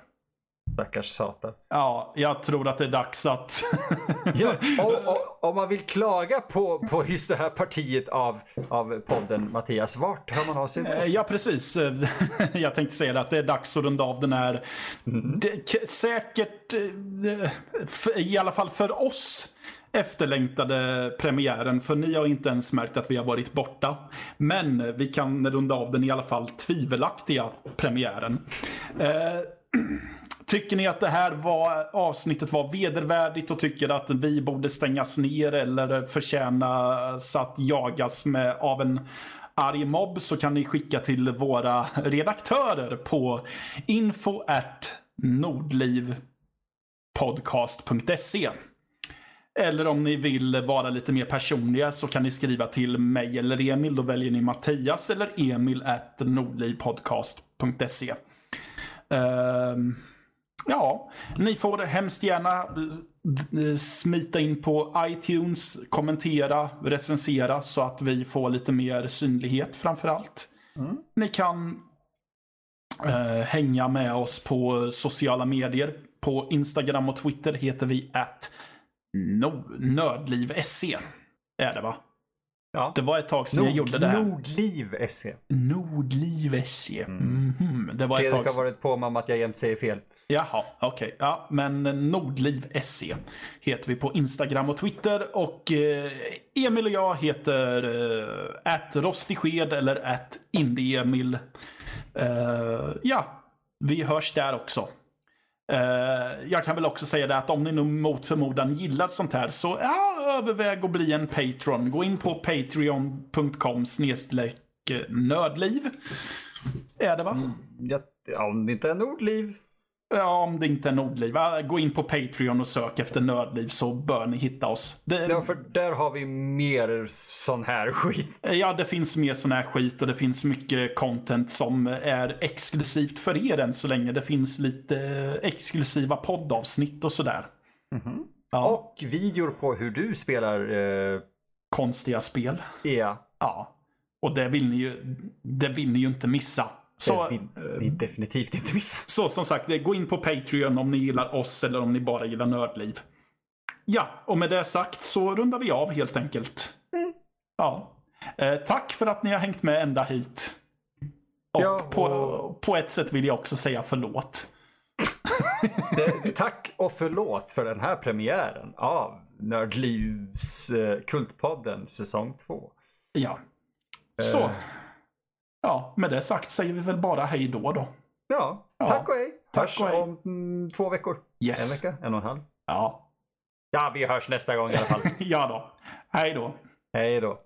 Stackars satan. Ja, jag tror att det är dags att... ja, om man vill klaga på, på just det här partiet av, av podden, Mattias, vart hör man av sig? Eh, ja, precis. Jag tänkte säga det, att det är dags att runda av den här, mm. det, säkert, eh, i alla fall för oss, efterlängtade premiären. För ni har inte ens märkt att vi har varit borta. Men vi kan runda av den i alla fall tvivelaktiga premiären. Eh, Tycker ni att det här var, avsnittet var vedervärdigt och tycker att vi borde stängas ner eller förtjäna att jagas med, av en arg mobb så kan ni skicka till våra redaktörer på info at nordlivpodcast.se. Eller om ni vill vara lite mer personliga så kan ni skriva till mig eller Emil. Då väljer ni Mattias eller Emil at nordlivpodcast.se. Um, ehm, Ja, ni får hemskt gärna smita in på iTunes, kommentera, recensera så att vi får lite mer synlighet framför allt. Mm. Ni kan eh, hänga med oss på sociala medier. På Instagram och Twitter heter vi att nördliv.se. Är det va? Ja. Det var ett tag sedan Nord, jag gjorde det här. Nordliv SE. Nordliv SE. Mm. Mm Det var ett Fredrik har varit på mig om att jag jämt säger fel. Jaha, okej. Okay. Ja, men Nordliv SE heter vi på Instagram och Twitter. Och eh, Emil och jag heter eh, rostigsked eller att indieemil. Eh, ja, vi hörs där också. Uh, jag kan väl också säga det att om ni nu mot förmodan gillar sånt här så ja, överväg att bli en Patreon. Gå in på patreon.com snedstreck eh, nördliv. Är det va? Mm, ja, om det inte är Nordliv. Ja, om det inte är Nordliv. Gå in på Patreon och sök efter Nördliv så bör ni hitta oss. Det... Ja, för där har vi mer sån här skit. Ja, det finns mer sån här skit och det finns mycket content som är exklusivt för er än så länge. Det finns lite exklusiva poddavsnitt och sådär. Mm -hmm. ja. Och videor på hur du spelar eh... konstiga spel. Ja. Ja. Och det vill ni ju, det vill ni ju inte missa. Så, vi, vi definitivt inte missa. Så som sagt, gå in på Patreon om ni gillar oss eller om ni bara gillar Nördliv. Ja, och med det sagt så rundar vi av helt enkelt. Mm. Ja. Eh, tack för att ni har hängt med ända hit. Och, ja, och... På, på ett sätt vill jag också säga förlåt. Det, tack och förlåt för den här premiären av Nördlivs eh, Kultpodden säsong 2. Ja. Så. Uh ja, med det sagt säger vi väl bara hej då då. Ja, ja. tack och hej. Tack hörs och hej. om mm, två veckor. Yes. En vecka, en och en halv. Ja. Ja, vi hörs nästa gång i alla fall. ja då. Hej då. Hej då.